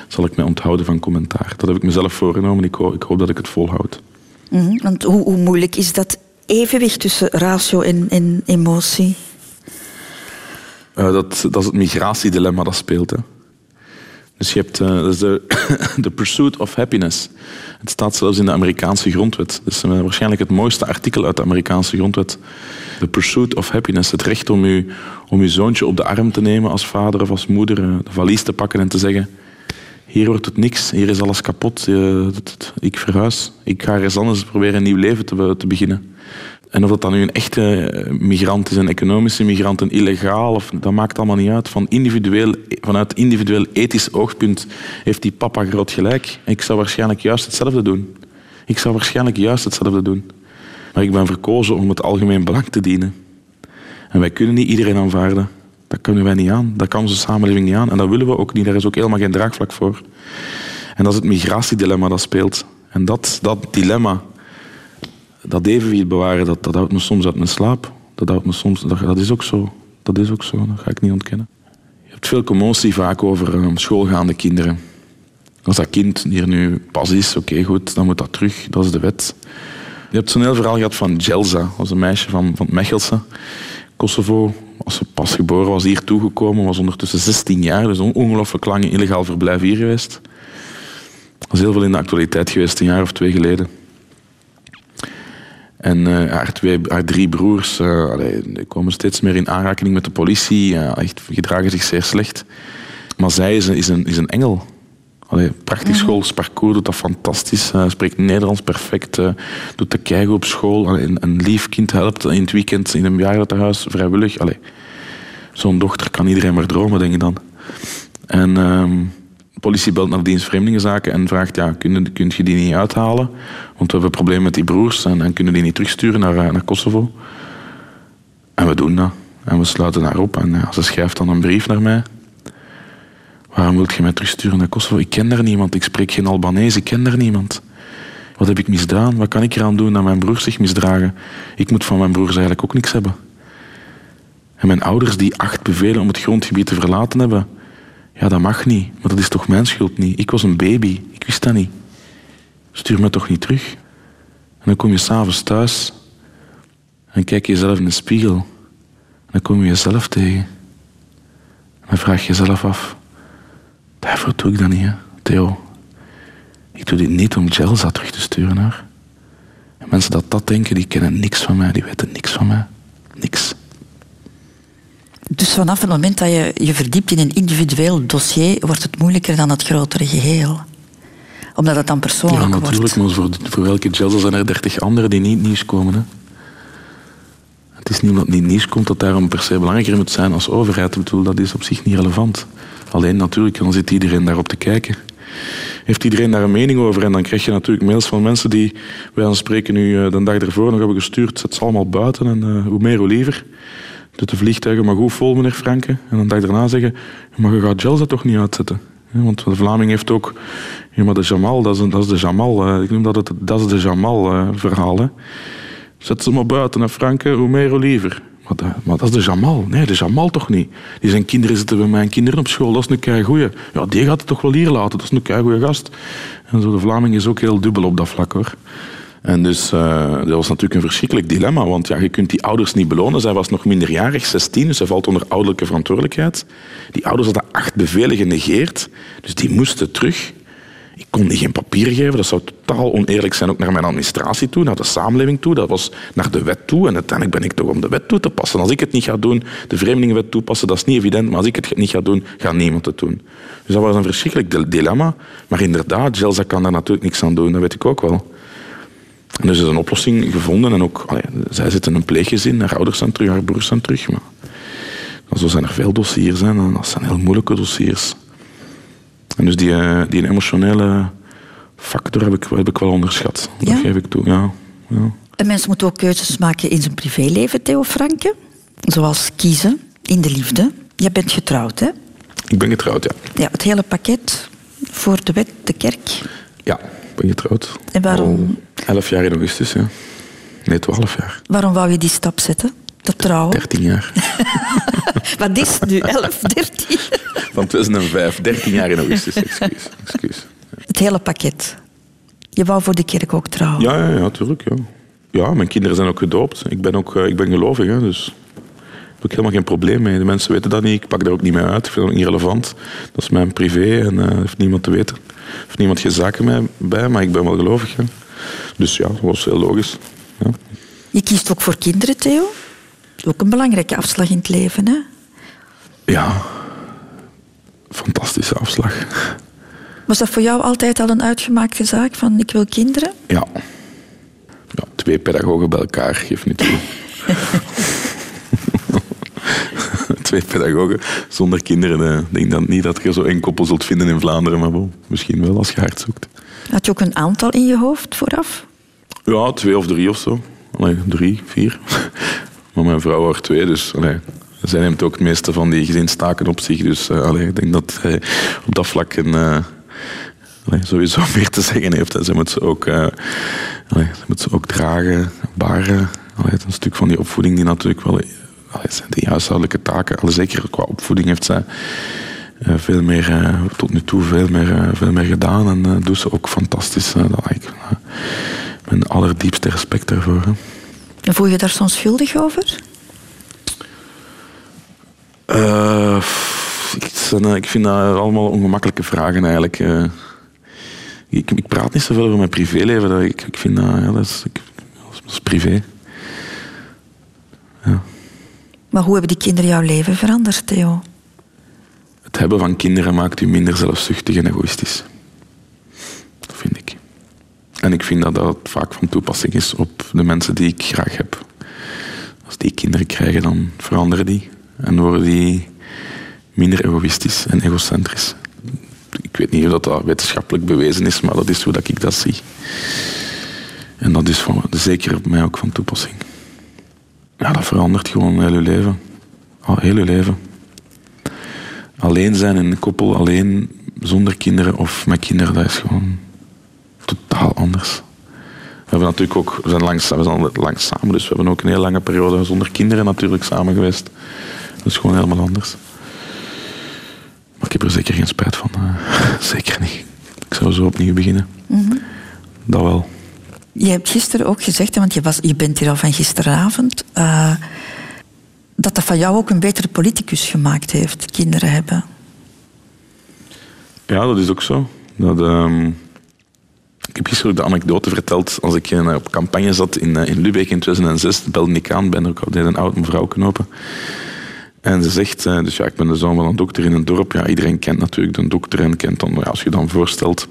zal ik mij onthouden van commentaar. Dat heb ik mezelf voorgenomen. Ik hoop, ik hoop dat ik het volhoud.
Mm -hmm. Want hoe, hoe, moeilijk is dat evenwicht tussen ratio en, en emotie?
Uh, dat, dat is het migratiedilemma dat speelt. Hè. Dus je hebt is de, pursuit of happiness. Het staat zelfs in de Amerikaanse grondwet. Dat is uh, waarschijnlijk het mooiste artikel uit de Amerikaanse grondwet. The pursuit of happiness. Het recht om je, om zoontje op de arm te nemen als vader of als moeder. Uh, de valies te pakken en te zeggen... Hier wordt het niks, hier is alles kapot. ik verhuis. Ik ga ergens anders proberen een nieuw leven te, te beginnen. En of dat dan nu een echte migrant is, een economische migrant, een illegaal, of, dat maakt allemaal niet uit. Van individueel, vanuit individueel ethisch oogpunt heeft die papa groot gelijk. Ik zou waarschijnlijk juist hetzelfde doen. Ik zou waarschijnlijk juist hetzelfde doen. Maar ik ben verkozen om het algemeen belang te dienen. En wij kunnen niet iedereen aanvaarden. Dat kunnen wij niet aan. Dat kan onze samenleving niet aan. En dat willen we ook niet. Daar is ook helemaal geen draagvlak voor. En dat is het migratiedilemma dat speelt. En dat, dat dilemma dat evenwicht bewaren, dat, dat houdt me soms uit mijn slaap. Dat, houdt me soms, dat, dat is ook zo. Dat is ook zo, dat ga ik niet ontkennen. Je hebt veel commotie vaak over um, schoolgaande kinderen. Als dat kind hier nu pas is, oké goed, dan moet dat terug. Dat is de wet. Je hebt zo'n heel verhaal gehad van Jelza. Was een meisje van, van Mechelse, Kosovo. Als ze pas geboren was, hier toegekomen. Was ondertussen 16 jaar, dus ongelooflijk lang illegaal verblijf hier geweest. Dat is heel veel in de actualiteit geweest, een jaar of twee geleden. En uh, haar, twee, haar drie broers uh, allee, komen steeds meer in aanraking met de politie. Uh, echt, gedragen zich zeer slecht. Maar zij is een, is een, is een engel. Allee, prachtig mm -hmm. schoolsparcours, doet dat fantastisch. spreekt Nederlands perfect. doet de keigoed op school. Allee, een, een, lief kind helpt in het weekend in een bejaardentehuis vrijwillig. Zo'n dochter kan iedereen maar dromen, denk ik dan. En... Politie belt naar dienst Vreemdelingenzaken en vraagt, ja, kun, je die niet uithalen? Want we hebben problemen met die broers en, en kunnen die niet terugsturen naar, naar Kosovo. En we doen dat. En we sluiten haar op. En ja, ze schrijft dan een brief naar mij. Waarom wilt je mij terugsturen naar Kosovo? Ik ken daar niemand. Ik spreek geen Albanese. Ik ken daar niemand. Wat heb ik misdaan? Wat kan ik eraan doen dat mijn broers zich misdragen? Ik moet van mijn broers eigenlijk ook niks hebben. En mijn ouders die acht bevelen om het grondgebied te verlaten hebben, ja, dat mag niet. Maar dat is toch mijn schuld niet? Ik was een baby. Ik wist dat niet. Stuur me toch niet terug? En dan kom je s'avonds thuis en kijk je jezelf in de spiegel. En dan kom je jezelf tegen. En dan vraag je jezelf af, daarvoor doe ik dat niet, hè, Theo. Ik doe dit niet om Jelza terug te sturen, hoor. En mensen dat dat denken, die kennen niks van mij, die weten niks van mij. Niks.
Dus vanaf het moment dat je je verdiept in een individueel dossier, wordt het moeilijker dan het grotere geheel. Omdat het dan persoonlijk
Ja,
wordt.
natuurlijk, maar voor, voor elke Jelza zijn er dertig anderen die niet nieuws komen. Hè. Het is niet omdat het niet nieuws komt dat daarom per se belangrijker moet zijn als overheid. Ik bedoel, dat is op zich niet relevant. Alleen natuurlijk, dan zit iedereen daarop te kijken. Heeft iedereen daar een mening over? En dan krijg je natuurlijk mails van mensen die, wij aan spreken nu eh, de dag ervoor nog hebben gestuurd, zet ze allemaal buiten en eh, hoe meer hoe liever. Doet de vliegtuigen maar goed vol, meneer Franke. En dan dag daarna zeggen, maar je gaat Jelza toch niet uitzetten? Want de Vlaming heeft ook, ja, maar de Jamal, dat is, dat is de Jamal. ik noem dat het dat is de Jamal-verhaal. Zet ze maar buiten, hè, Franke, hoe liever. Maar, dat- maar dat is de Jamal. Nee, de Jamal toch niet. Die zijn kinderen zitten bij mijn kinderen op school. Dat is een keigoeie. Ja, die gaat het toch wel hier laten. Dat is een keigoeie gast. En zo, de Vlaming is ook heel dubbel op dat vlak, hoor. En dus eh, dat was natuurlijk een verschrikkelijk dilemma. Want ja, je kunt die ouders niet belonen. Zij was nog minderjarig, 16, dus zij valt onder ouderlijke verantwoordelijkheid. Die ouders hadden acht bevelen genegeerd. Dus die moesten terug. Ik kon die geen papieren geven. Dat zou totaal oneerlijk zijn, ook naar mijn administratie toe, naar de samenleving toe. Dat was naar de wet toe. En uiteindelijk ben ik toch om de wet toe te passen. Als ik het niet ga doen, de vreemdelingenwet toepassen, dat is niet evident. Maar als ik het niet ga doen, gaat niemand het doen. Dus dat was een verschrikkelijk dil- dilemma. Maar inderdaad, Jelza kan daar natuurlijk niks aan doen. Dat weet ik ook wel. En dus is een oplossing gevonden. En ook, allee, zij zitten in een pleeggezin. Haar ouders zijn terug, haar broers zijn terug. Maar zo zijn er veel dossiers. Hè, en dat zijn heel moeilijke dossiers. En dus die, eh, die emotionele factor heb ik, heb ik wel onderschat. Dat
Ja?
geef ik toe, ja. ja.
Een mens moet ook keuzes maken in zijn privéleven, Theo Franke. Zoals kiezen in de liefde. Je bent getrouwd, hè?
Ik ben getrouwd, ja.
Ja, het hele pakket voor de wet, de kerk.
Ja, ben getrouwd.
En waarom?
Al elf jaar in augustus, ja. Nee, twaalf jaar.
Waarom wou je die stap zetten? Dat trouwen?
Dertien jaar.
Wat is het nu? 11, 13?
Van 2005. Dertien jaar in augustus, excuus. excuus.
Het hele pakket. Je wou voor de kerk ook trouwen.
Ja, ja, ja, tuurlijk, ja. Ja, mijn kinderen zijn ook gedoopt. Ik ben ook eh, ik ben gelovig, hè, dus daar heb ik helemaal geen probleem mee. De mensen weten dat niet. Ik pak daar ook niet mee uit. Ik vind dat ook niet relevant. Dat is mijn privé en eh heeft niemand te weten. Heeft niemand geen zaken mee, bij, maar ik ben wel gelovig. Hè. Dus ja, dat was heel logisch. Ja.
Je kiest ook voor kinderen, Theo. Ook een belangrijke afslag in het leven, hè?
ja, fantastische afslag.
Was dat voor jou altijd al een uitgemaakte zaak van ik wil kinderen?
Ja. ja twee pedagogen bij elkaar, geef niet toe. twee pedagogen zonder kinderen. eh, Ik denk dan niet dat je zo één koppel zult vinden in Vlaanderen, maar wel, misschien wel als je hard zoekt.
Had je ook een aantal in je hoofd vooraf?
Ja, twee of drie of zo. Allee, drie, vier. Maar mijn vrouw had twee, dus allee, zij neemt ook het meeste van die gezinstaken op zich. Dus eh, allee, ik denk dat hij op dat vlak een, eh, allee, sowieso meer te zeggen heeft. En ze moet ze ook, allee, ze moet ze ook dragen, baren. Allee, het is een stuk van die opvoeding die natuurlijk wel... Die huishoudelijke taken, allee, zeker qua opvoeding heeft zij eh, veel meer, eh, tot nu toe veel meer, eh, veel meer gedaan. En doet ze ook fantastisch. dat, ik, mijn allerdiepste respect daarvoor.
En voel je daar soms schuldig over?
Ik, vind dat allemaal ongemakkelijke vragen eigenlijk. ik, ik praat niet zoveel over mijn privéleven. dat Ik, ik vind dat, ja, dat, is, dat is privé.
Maar hoe hebben die kinderen jouw leven veranderd, Theo?
Het hebben van kinderen maakt u minder zelfzuchtig en egoïstisch. Dat vind ik. En ik vind dat dat vaak van toepassing is op de mensen die ik graag heb. Als die kinderen krijgen, dan veranderen die. En worden die minder egoïstisch en egocentrisch. Ik weet niet of dat, wetenschappelijk bewezen is, maar dat is hoe dat ik dat zie. En dat is zeker op mij ook van toepassing. Ja, dat verandert gewoon heel je leven. Al heel je leven. Alleen zijn in een koppel, alleen zonder kinderen of met kinderen, dat is gewoon totaal anders. We hebben natuurlijk ook, we zijn lang, we zijn lang samen, dus we hebben ook een heel lange periode zonder kinderen natuurlijk samen geweest. Dat is gewoon helemaal anders. Maar ik heb er zeker geen spijt van. eh, zeker niet. Ik zou zo opnieuw beginnen. Dat wel.
Je hebt gisteren ook gezegd, want je, was, je bent hier al van gisteravond, eh, dat dat van jou ook een betere politicus gemaakt heeft, kinderen hebben.
Ja, dat is ook zo. Ehm, ik heb gisteren ook de anekdote verteld. Als ik eh, op campagne zat in, eh, in Lubeck in 2006, belde ik aan, ben ook altijd een oud mevrouw knopen. En ze zegt, dus ja, ik ben de zoon van een dokter in een dorp. Ja, iedereen kent natuurlijk de dokter en kent dan, ja, als je dan voorstelt.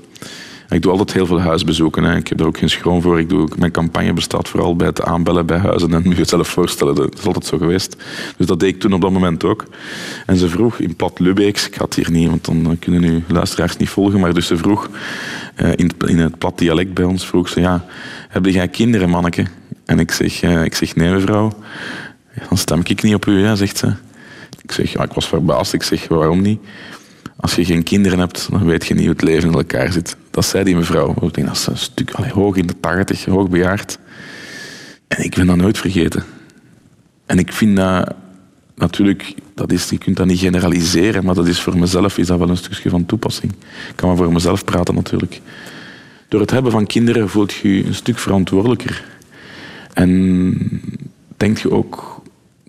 Ik doe altijd heel veel huisbezoeken. Hè. Ik heb daar ook geen schroom voor. Ik doe, ook- mijn campagne bestaat vooral bij het aanbellen bij huizen. En moet je het zelf voorstellen, dat is altijd zo geweest. Dus dat deed ik toen op dat moment ook. En ze vroeg in plat Lubeeks, ik het hier niet, want dan kunnen nu luisteraars niet volgen, maar dus ze vroeg eh, in, het, in het plat dialect bij ons, vroeg ze, ja, heb jij kinderen, manneke? En ik zeg, eh, ik zeg nee, mevrouw. Dan stem ik niet op u, hè, zegt ze. Ik zeg, ja, ik was verbaasd. Ik zeg, waarom niet? Als je geen kinderen hebt, dan weet je niet hoe het leven in elkaar zit. Dat zei die mevrouw. Ik denk, dat is een stuk hoog in de tachtig, hoog bejaard. En ik ben dat nooit vergeten. En ik vind dat natuurlijk, dat is, je kunt dat niet generaliseren, maar dat is voor mezelf is dat wel een stukje van toepassing. Ik kan maar voor mezelf praten natuurlijk. Door het hebben van kinderen voelt je je een stuk verantwoordelijker. En denk je ook.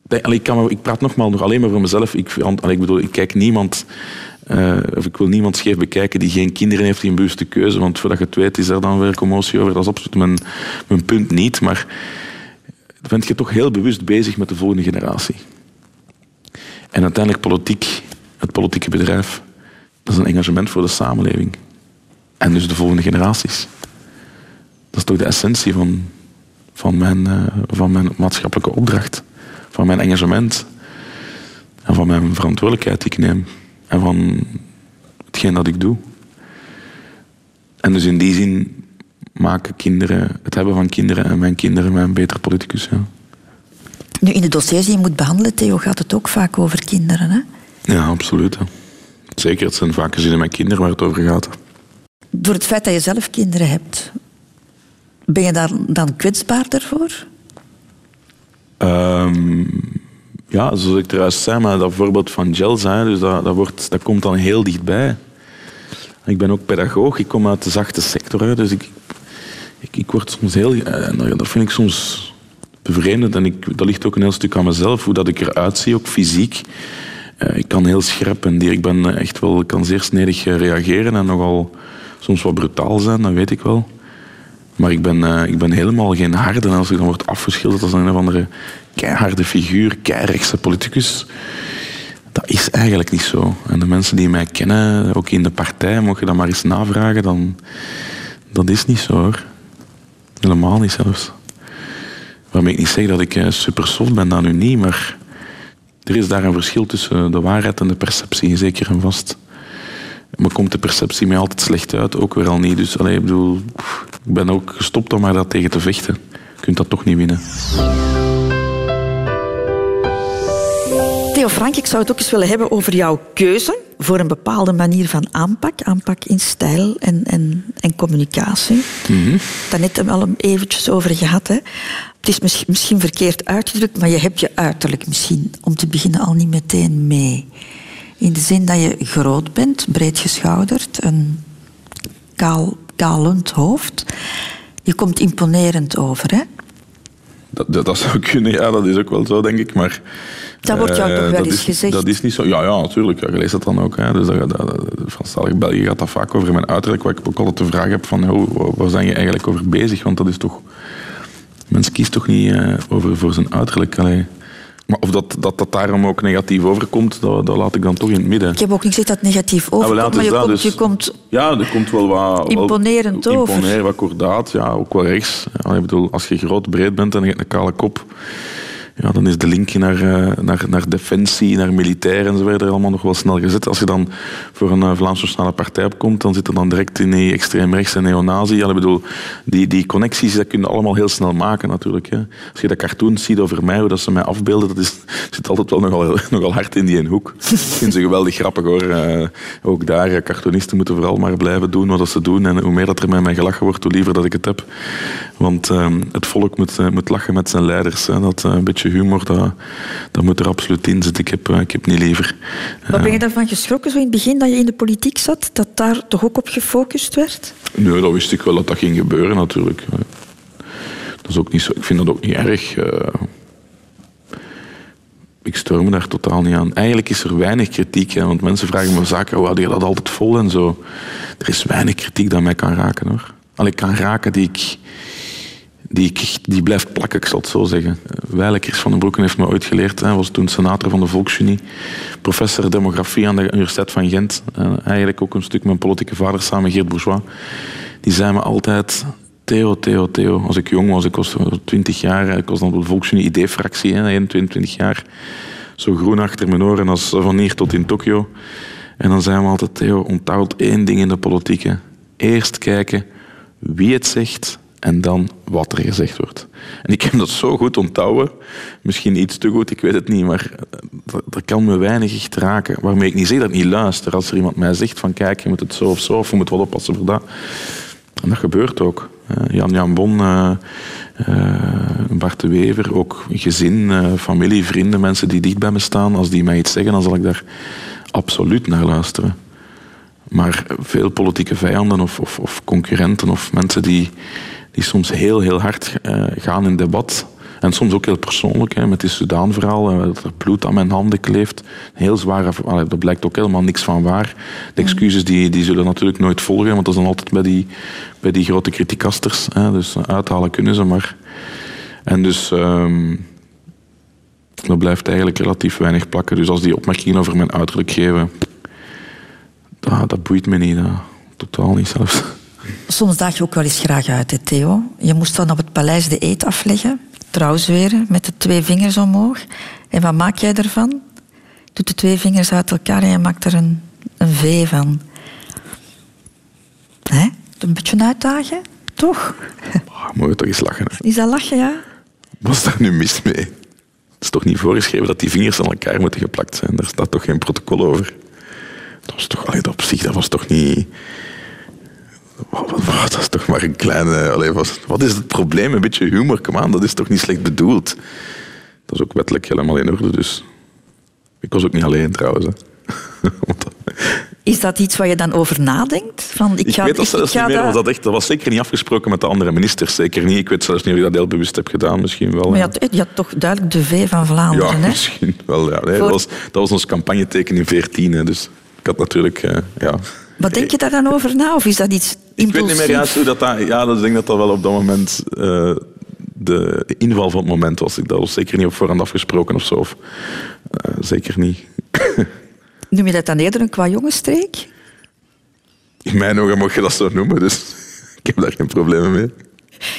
ik, ik praat nogmaals nog alleen maar voor mezelf. Ik, ik bedoel, ik kijk niemand. Eh, of ik wil niemand scheef bekijken die geen kinderen heeft die een bewuste keuze. Want voordat je het weet, is er dan weer commotie over. Dat is absoluut mijn, mijn punt niet. Maar ben je toch heel bewust bezig met de volgende generatie. En uiteindelijk politiek, het politieke bedrijf, dat is een engagement voor de samenleving. En dus de volgende generaties. Dat is toch de essentie van, van, mijn, eh, van mijn maatschappelijke opdracht. Van mijn engagement. En van mijn verantwoordelijkheid die ik neem. En van hetgeen dat ik doe. En dus in die zin maken kinderen, het hebben van kinderen en mijn kinderen mij een beter politicus. Ja,
Nu, in de dossiers die je moet behandelen, Theo, gaat het ook vaak over kinderen. Hè?
ja absoluut. hè. Zeker, het zijn vaak gezinnen met kinderen waar het over gaat.
Door het feit dat je zelf kinderen hebt, ben je daar dan kwetsbaarder voor?
Ehm, ja, zoals ik eruit zei, maar dat voorbeeld van gel zijn, dus dat, dat, wordt, dat komt dan heel dichtbij. Ik ben ook pedagoog, ik kom uit de zachte sector, hè, dus ik, ik, word soms heel... eh, nou, dat vind ik soms bevreemdend en ik, dat ligt ook een heel stuk aan mezelf, hoe dat ik eruit zie, ook fysiek. Eh, ik kan heel scherp en ik ben eh, echt wel, kan zeer snedig reageren en nogal soms wat brutaal zijn, dat weet ik wel. Maar ik ben, ik ben helemaal geen harde. En als ik dan word afgeschilderd als een of andere keiharde figuur, keirechtse politicus, dat is eigenlijk niet zo. En de mensen die mij kennen, ook in de partij, mocht je dat maar eens navragen, dan dat is niet zo hoor. Helemaal niet zelfs. Waarmee ik niet zeg dat ik eh, super soft ben, dat nu niet, maar er is daar een verschil tussen de waarheid en de perceptie, zeker en vast. Maar komt de perceptie mij altijd slecht uit? Ook weer al niet. Dus allee, ik bedoel, ik ben ook gestopt om maar dat tegen te vechten. Je kunt dat toch niet winnen.
Theo Frank, ik zou het ook eens willen hebben over jouw keuze voor een bepaalde manier van aanpak. Aanpak in stijl en, en, en communicatie. Daar net hebben we al eventjes over gehad. Hè. Het is misschien, misschien verkeerd uitgedrukt, maar je hebt je uiterlijk misschien om te beginnen al niet meteen mee. In de zin dat je groot bent, breed geschouderd, een kaal, kalend hoofd. Je komt imponerend over, hè?
Dat, dat, dat zou kunnen, ja, dat is ook wel zo, denk ik. Maar,
Dat wordt jou
eh,
toch wel
dat
eens
is,
gezegd?
Dat is niet zo. Ja, ja natuurlijk. Ja, je leest dat dan ook. Hè. Dus dat, dat, Franstalig België gaat dat vaak over mijn uiterlijk. Waar ik ook altijd de vraag heb van, hoe, waar zijn je eigenlijk over bezig? Want dat is toch... Mens kiest toch niet eh, over voor zijn uiterlijk. Allee. Maar of dat, dat dat daarom ook negatief overkomt, dat, dat laat ik dan toch in het midden.
Ik heb ook niet gezegd dat het negatief
wel,
overkomt,
ja,
maar je, komt,
dus-
je komt
Ja, er komt wel wat... wel-
Imponerend over.
Imponerend, wat kordaat, ja, ook wel rechts. Ja, ik bedoel, als je groot, breed bent en je hebt een kale kop, ja, dan is de link naar, uh, naar, naar defensie, naar militair en zo verder allemaal nog wel snel gezet. Als je dan voor een uh, Vlaams Nationale Partij opkomt, dan zit er dan direct in die extreemrechts en neonazi. Ja, bedoel, die, die connecties dat kun je allemaal heel snel maken natuurlijk. Hè. Als je dat cartoon ziet over mij, hoe dat ze mij afbeelden, dat is, zit altijd wel nogal, nogal hard in die een hoek. Ik vind ze geweldig grappig hoor. Uh, ook daar, cartoonisten moeten vooral maar blijven doen wat ze doen. En hoe meer dat er met mij gelachen wordt, hoe liever dat ik het heb. Want ehm, het volk moet, moet lachen met zijn leiders. Hè. Dat een beetje humor, dat, dat moet er absoluut in zitten. Ik heb, eh, ik heb niet liever.
Wat ben je daarvan geschrokken, zo in het begin dat je in de politiek zat? Dat daar toch ook op gefocust werd?
Nee, dat wist ik wel dat dat ging gebeuren natuurlijk. Dat is ook niet zo, ik vind dat ook niet erg. Eh. ik stoor me daar totaal niet aan. Eigenlijk is er weinig kritiek, hè, want mensen vragen me zaken, hoe had je dat altijd vol en zo. Er is weinig kritiek dat mij kan raken hoor. Al ik kan raken die ik die, die blijft plakken, ik zal het zo zeggen. Weilekers van den Broeken heeft me ooit geleerd. Hij was toen senator van de Volksunie. Professor demografie aan de Universiteit van Gent. eigenlijk ook een stuk mijn politieke vader samen met Geert Bourgeois. Die zei me altijd... Theo, Theo, Theo. Als ik jong was, ik was 20 jaar. Ik was dan op de Volksunie ID-fractie, 21 jaar. Zo groen achter mijn oren als van hier tot in Tokio. En dan zei me altijd, Theo, onthoud één ding in de politiek. Eerst kijken wie het zegt en dan wat er gezegd wordt. En ik heb dat zo goed onthouden, misschien iets te goed, ik weet het niet, maar dat eh, kan me weinig echt raken. Waarmee ik niet zeg dat niet luister. Als er iemand mij zegt van kijk, je moet het zo of zo, of je moet wat oppassen voor dat. En dat gebeurt ook. Jan Jan Bon, uh, Bart de Wever, ook gezin, familie, vrienden, mensen die dicht bij me staan. Als die mij iets zeggen, dan zal ik daar absoluut naar luisteren. Maar veel politieke vijanden of, of, of concurrenten of mensen die, die soms heel, heel hard uh, gaan in debat. En soms ook heel persoonlijk, hè, met die Sudaan-verhaal, uh, dat er bloed aan mijn handen kleeft. Heel zware, allee, daar blijkt ook helemaal niks van waar. De excuses die, die zullen natuurlijk nooit volgen, want dat is dan altijd bij die, bij die grote kritiekasters. Hè, dus uithalen kunnen ze maar. En dus... Um, dat blijft eigenlijk relatief weinig plakken. Dus als die opmerkingen over mijn uiterlijk geven, dat, dat boeit me niet. Dat, totaal niet zelfs.
Soms daag je ook wel eens graag uit, hè, Theo. Je moest dan op het paleis de eet afleggen, trouwzweren, met de twee vingers omhoog. En wat maak jij ervan? Doet de twee vingers uit elkaar en je maakt er een, een V van. Hè? Een beetje uitdagen, toch?
Oh, moet je toch eens lachen. Hè?
Is dat lachen, ja?
Wat is daar nu mis mee? Het is toch niet voorgeschreven dat die vingers aan elkaar moeten geplakt zijn? Daar staat toch geen protocol over? Dat was toch, allee, op zich, dat was toch niet... Dat is toch maar een kleine... Wat, wat is het probleem? Een beetje humor, kom aan, dat is toch niet slecht bedoeld? Dat is ook wettelijk helemaal in orde, dus... Ik was ook niet alleen trouwens. Hè.
Is dat iets waar je dan over nadenkt? Van,
ik, ga, weet dat zelfs niet meer. Was dat, echt, dat was zeker niet afgesproken met de andere ministers. Zeker niet. Ik weet zelfs niet of je dat heel bewust hebt gedaan. Misschien wel.
Maar je had, je had toch duidelijk de V van Vlaanderen,
ja,
hè?
misschien wel. Ja. Nee, dat, was, dat was ons campagneteken in 14. Hè, dus ik had natuurlijk... Uh, ja.
Wat denk je daar dan over na? Of is dat iets impulsief?
Ik weet niet meer juist hoe dat... Ja, dat denk dat dat wel op dat moment... Uh, de, de, inval van het moment was. Dat was zeker niet op voorhand afgesproken of zo. Of, uh, zeker niet.
Noem je dat dan eerder een qua jongensstreek?
In mijn ogen mag je dat zo noemen, dus ik heb daar geen problemen mee.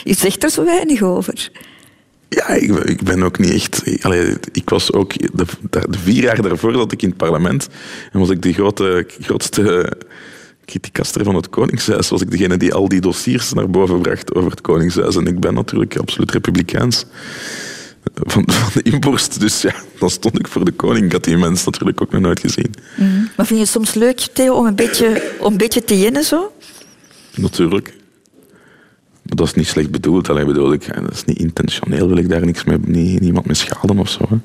Je zegt er zo weinig over.
Ja, ik, ik ben ook niet echt... Allee, ik was ook... De, de, vier jaar daarvoor zat ik in het parlement en was ik de grote, grootste kritiekaster van het Koningshuis. Was ik degene die al die dossiers naar boven bracht over het Koningshuis. En ik ben natuurlijk absoluut republikeins van, van de inborst. Dus ja, dan stond ik voor de koning. Ik had die mens natuurlijk ook nog nooit gezien.
Mm. Maar vind je het soms leuk, Theo, om een beetje, om een beetje te jennen zo?
Natuurlijk. Maar dat is niet slecht bedoeld. Alleen bedoel ik, dat is niet intentioneel. Wil ik daar niks mee, niet, niemand mee schaden of zo. Hè.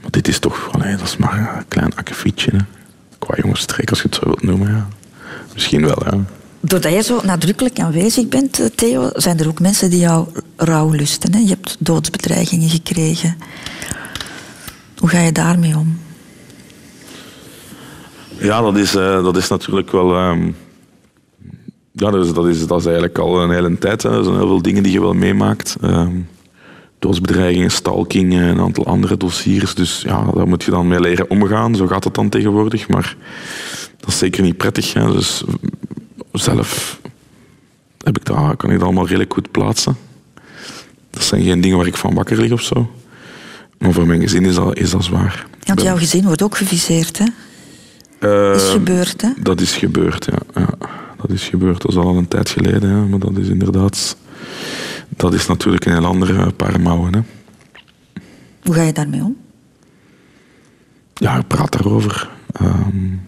Maar dit is toch, allee, dat is maar een klein akkefietje. Qua jongensstreek, als je het zo wilt noemen. Ja. Misschien wel, ja.
Doordat je zo nadrukkelijk aanwezig bent, eh, Theo, zijn er ook mensen die jou rouw lusten. Hè? Je hebt doodsbedreigingen gekregen. Hoe ga je daarmee om?
Ja, dat is, uh, dat is natuurlijk wel. Um, ja, dat is, dat, is, dat is eigenlijk al een hele tijd. Hè. Er zijn heel veel dingen die je wel meemaakt. Um, doodsbedreigingen, stalking en een aantal andere dossiers. Dus ja, daar moet je dan mee leren omgaan. Zo gaat het dan tegenwoordig. Maar dat is zeker niet prettig. Hè. Dus zelf heb ik dat, kan ik dat allemaal redelijk goed plaatsen. Dat zijn geen dingen waar ik van wakker lig of zo. Maar voor mijn gezin is dat, is dat zwaar.
Want jouw gezin wordt ook geviseerd, hè?
Uh,
is gebeurd, hè?
Dat is gebeurd, ja. ja. Dat is gebeurd, dat is al een tijd geleden, ja. maar dat is inderdaad... Dat is natuurlijk een heel andere paar mouwen, hè.
Hoe ga je daarmee om?
Ja, je praat daarover. Um,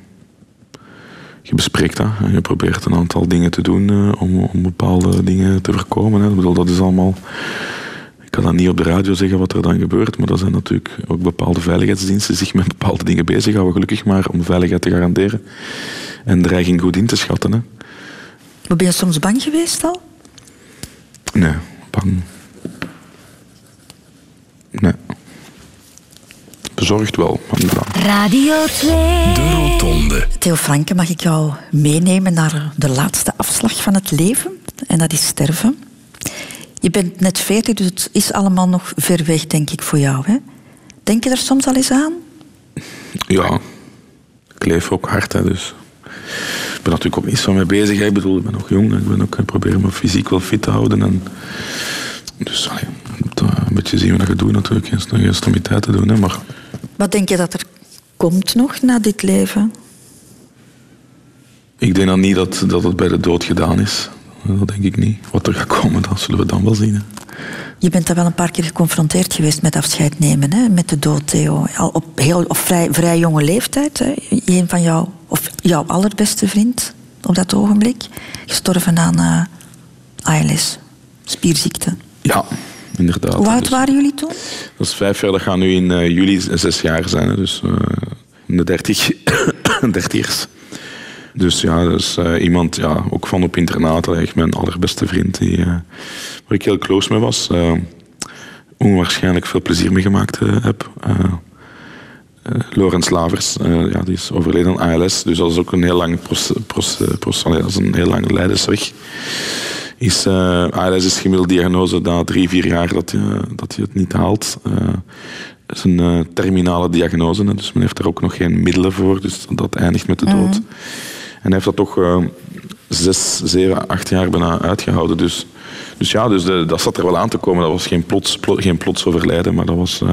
je bespreekt dat en je probeert een aantal dingen te doen uh, om, om, bepaalde dingen te voorkomen. Hè. Ik bedoel, dat is allemaal... Ik kan dat niet op de radio zeggen wat er dan gebeurt, maar er zijn natuurlijk ook bepaalde veiligheidsdiensten die zich met bepaalde dingen bezighouden, gelukkig maar, om veiligheid te garanderen en dreiging goed in te schatten. Hè.
Maar ben je soms bang geweest al?
Nee, bang. Nee. Bezorgd wel, maar niet bang.
Radio 2.
De Rotonde.
Theo Franke, mag ik jou meenemen naar de laatste afslag van het leven? En dat is sterven. Je bent net veertig, dus het is allemaal nog ver weg, denk ik, voor jou. Hè? Denk je er soms al eens aan?
Ja, ik leef ook hard, hè, dus ben natuurlijk ook niet zo mee bezig. Ik bedoel, ik ben nog jong. Ik ben ook ik probeer me fysiek wel fit te houden. En dus allee, je moet een beetje zien wat je doet natuurlijk. Eens nog extremiteit te doen. Hè. Maar
Wat denk je dat er komt nog na dit leven?
ik denk dan niet dat, dat het bij de dood gedaan is. Dat denk ik niet. Wat er gaat komen, dat zullen we dan wel zien. Hè.
Je bent daar wel een paar keer geconfronteerd geweest met afscheid nemen, hè? met de dood, Theo. Al op heel, of vrij, vrij jonge leeftijd. Hè? Een van jou, of jouw allerbeste vriend op dat ogenblik, gestorven aan uh, ALS, spierziekte.
Ja, inderdaad.
Hoe oud
Dus
waren jullie toen?
Dat is vijf jaar, dat gaat nu in eh, juli zes jaar zijn. hè. Dus eh, in de dertig, dertigers. Dus ja, is eh, iemand, ja, ook van op internaat, eigenlijk mijn allerbeste vriend, die, eh, waar ik heel close mee was. eh, onwaarschijnlijk veel plezier mee gemaakt heb. Lorenz Lavers, ja, die is overleden aan ALS, dus dat is ook een heel lang, proce- proce- proce- allee, dat is een heel lange leidersweg. Is, ALS is gemiddeld diagnose na drie, vier jaar dat je, dat je het niet haalt. Het is een terminale diagnose, dus men heeft daar ook nog geen middelen voor, dus dat eindigt met de dood. En hij heeft dat toch eh, zes, zeven, acht jaar bijna uitgehouden. Dus, dus ja, dus de- dat zat er wel aan te komen. Dat was geen plots, plo- geen plots overlijden, maar dat was, eh,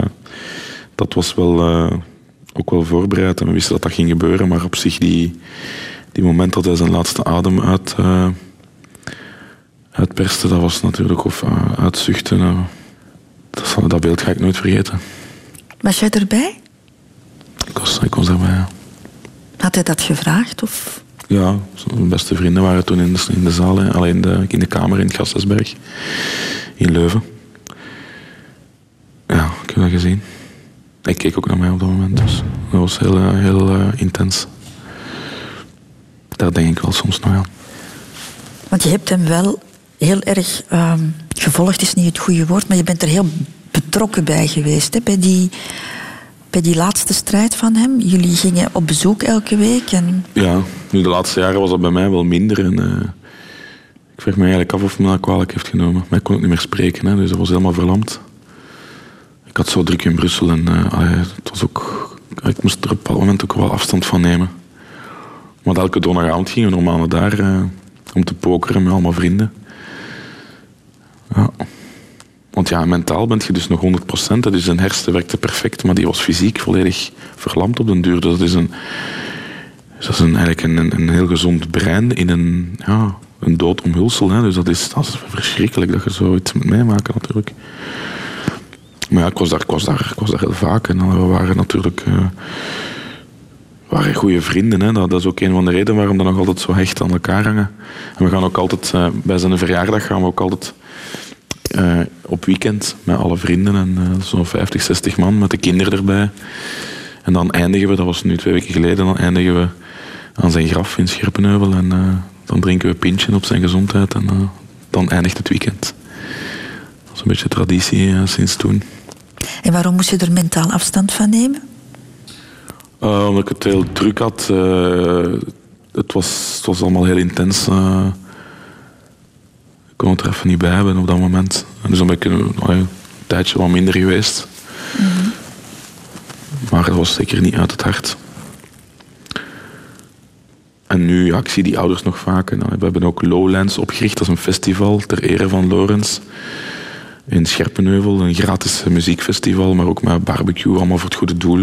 dat was wel, eh, ook wel voorbereid. En we wisten dat dat ging gebeuren, maar op zich die, die moment dat hij zijn laatste adem uit, eh, uitperste, dat was natuurlijk, of uitzuchten, eh, dat, zal- dat beeld ga ik nooit vergeten.
Was jij erbij?
Ik was, ik was daarbij, ja.
Had hij dat gevraagd? Of?
Ja, zijn beste vrienden waren toen in de, in de zaal, alleen in de, in de kamer in het in Leuven. Ja, ik heb dat gezien. Hij keek ook naar mij op dat moment, dus dat was heel, eh, heel eh, intens. Daar denk ik wel soms nog aan.
Want je hebt hem wel heel erg ehm, gevolgd, is niet het goede woord, maar je bent er heel betrokken bij geweest. Hè? Bij, die, bij die laatste strijd van hem. Jullie gingen op bezoek elke week. En
Ja, nu de laatste jaren was dat bij mij wel minder. En, eh, ik vraag me eigenlijk af of me dat kwalijk heeft genomen. Maar ik kon ook niet meer spreken, dus dat was helemaal verlamd. Ik had zo druk in Brussel en eh, het was ook, ik moest er op een moment ook wel afstand van nemen. Maar elke donderdagavond gingen we normaal naar daar eh, om te pokeren met allemaal vrienden. Ja. Want ja, mentaal bent je dus nog 100%. hè, Dus zijn hersen werkte perfect, maar die was fysiek volledig verlamd op den duur. Dus dat is een, dat is een, eigenlijk een, een, een heel gezond brein in een, ja, een dood omhulsel. Hè. Dus dat is, dat is verschrikkelijk dat je zoiets moet meemaken natuurlijk. Maar ja, ik was daar, ik was daar, ik was daar heel vaak. En we waren natuurlijk eh, waren goede vrienden. Hè. Dat, dat is ook een van de redenen waarom we nog altijd zo hecht aan elkaar hangen. En we gaan ook altijd, eh, bij zijn verjaardag gaan we ook altijd eh, op weekend met alle vrienden. En eh, zo'n 50, 60 man met de kinderen erbij. En dan eindigen we, dat was nu twee weken geleden, dan eindigen we aan zijn graf in Scherpenheuvel. En eh, dan drinken we pintje op zijn gezondheid. En dan eindigt het weekend. Dat is een beetje traditie sinds toen.
En waarom moest je er mentaal afstand van nemen?
Omdat ik het heel druk had. Het, was, het was allemaal heel intens. Ik kon het er even niet bij hebben op dat moment. En dus dan ben ik een, een tijdje wat minder geweest. Mm -hmm. Maar het was zeker niet uit het hart. En nu, ja, ik zie die ouders nog vaak. En, we hebben ook Lowlands opgericht, dat is een festival ter ere van Lorenz. in Scherpenheuvel, een gratis muziekfestival, maar ook met barbecue, allemaal voor het goede doel.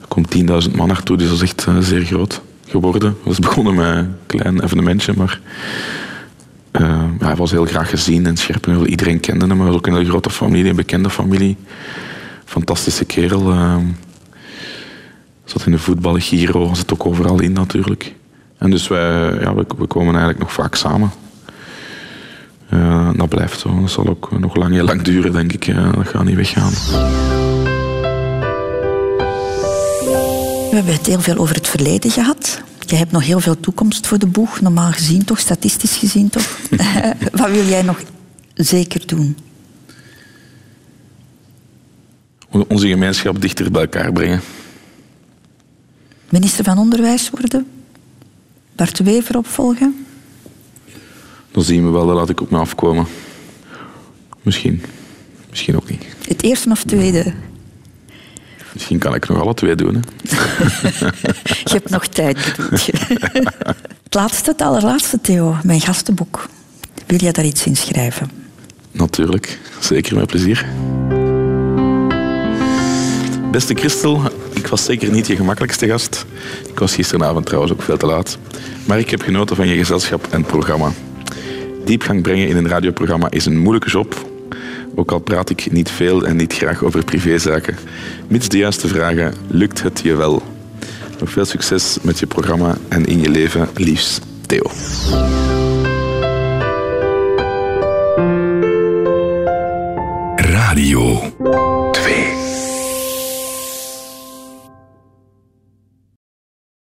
Er komt 10.000 man naartoe, dus dat is echt uh, zeer groot geworden. We was begonnen met een klein evenementje, maar ja, hij was heel graag gezien in Scherpenheuvel. Iedereen kende hem, hij was ook een hele grote familie, een bekende familie. Fantastische kerel. Uh, zat in de voetbal, Giro, zat ook overal in natuurlijk. En dus wij, ja, we, we komen eigenlijk nog vaak samen. Uh, dat blijft zo. Dat zal ook nog lang, heel lang duren, denk ik. Dat gaat niet weggaan.
We hebben het heel veel over het verleden gehad. Je hebt nog heel veel toekomst voor de boeg, normaal gezien toch, statistisch gezien toch. Wat wil jij nog zeker doen?
Onze gemeenschap dichter bij elkaar brengen.
Minister van Onderwijs worden? Bart Wever opvolgen?
Dan zien we wel, dat laat ik op me afkomen. Misschien. Misschien ook niet.
Het eerste of tweede?
Misschien kan ik nog alle twee doen. Hè.
je hebt nog tijd, bedoel je. Het laatste, het allerlaatste, Theo. Mijn gastenboek. Wil jij daar iets in schrijven?
Natuurlijk. Zeker met plezier. Beste Christel, ik was zeker niet je gemakkelijkste gast. Ik was gisteravond trouwens ook veel te laat. Maar ik heb genoten van je gezelschap en programma. Diepgang brengen in een radioprogramma is een moeilijke job. Ook al praat ik niet veel en niet graag over privézaken. Mits de juiste vragen, lukt het je wel. Nog veel succes met je programma en in je leven, liefst Theo.
Radio.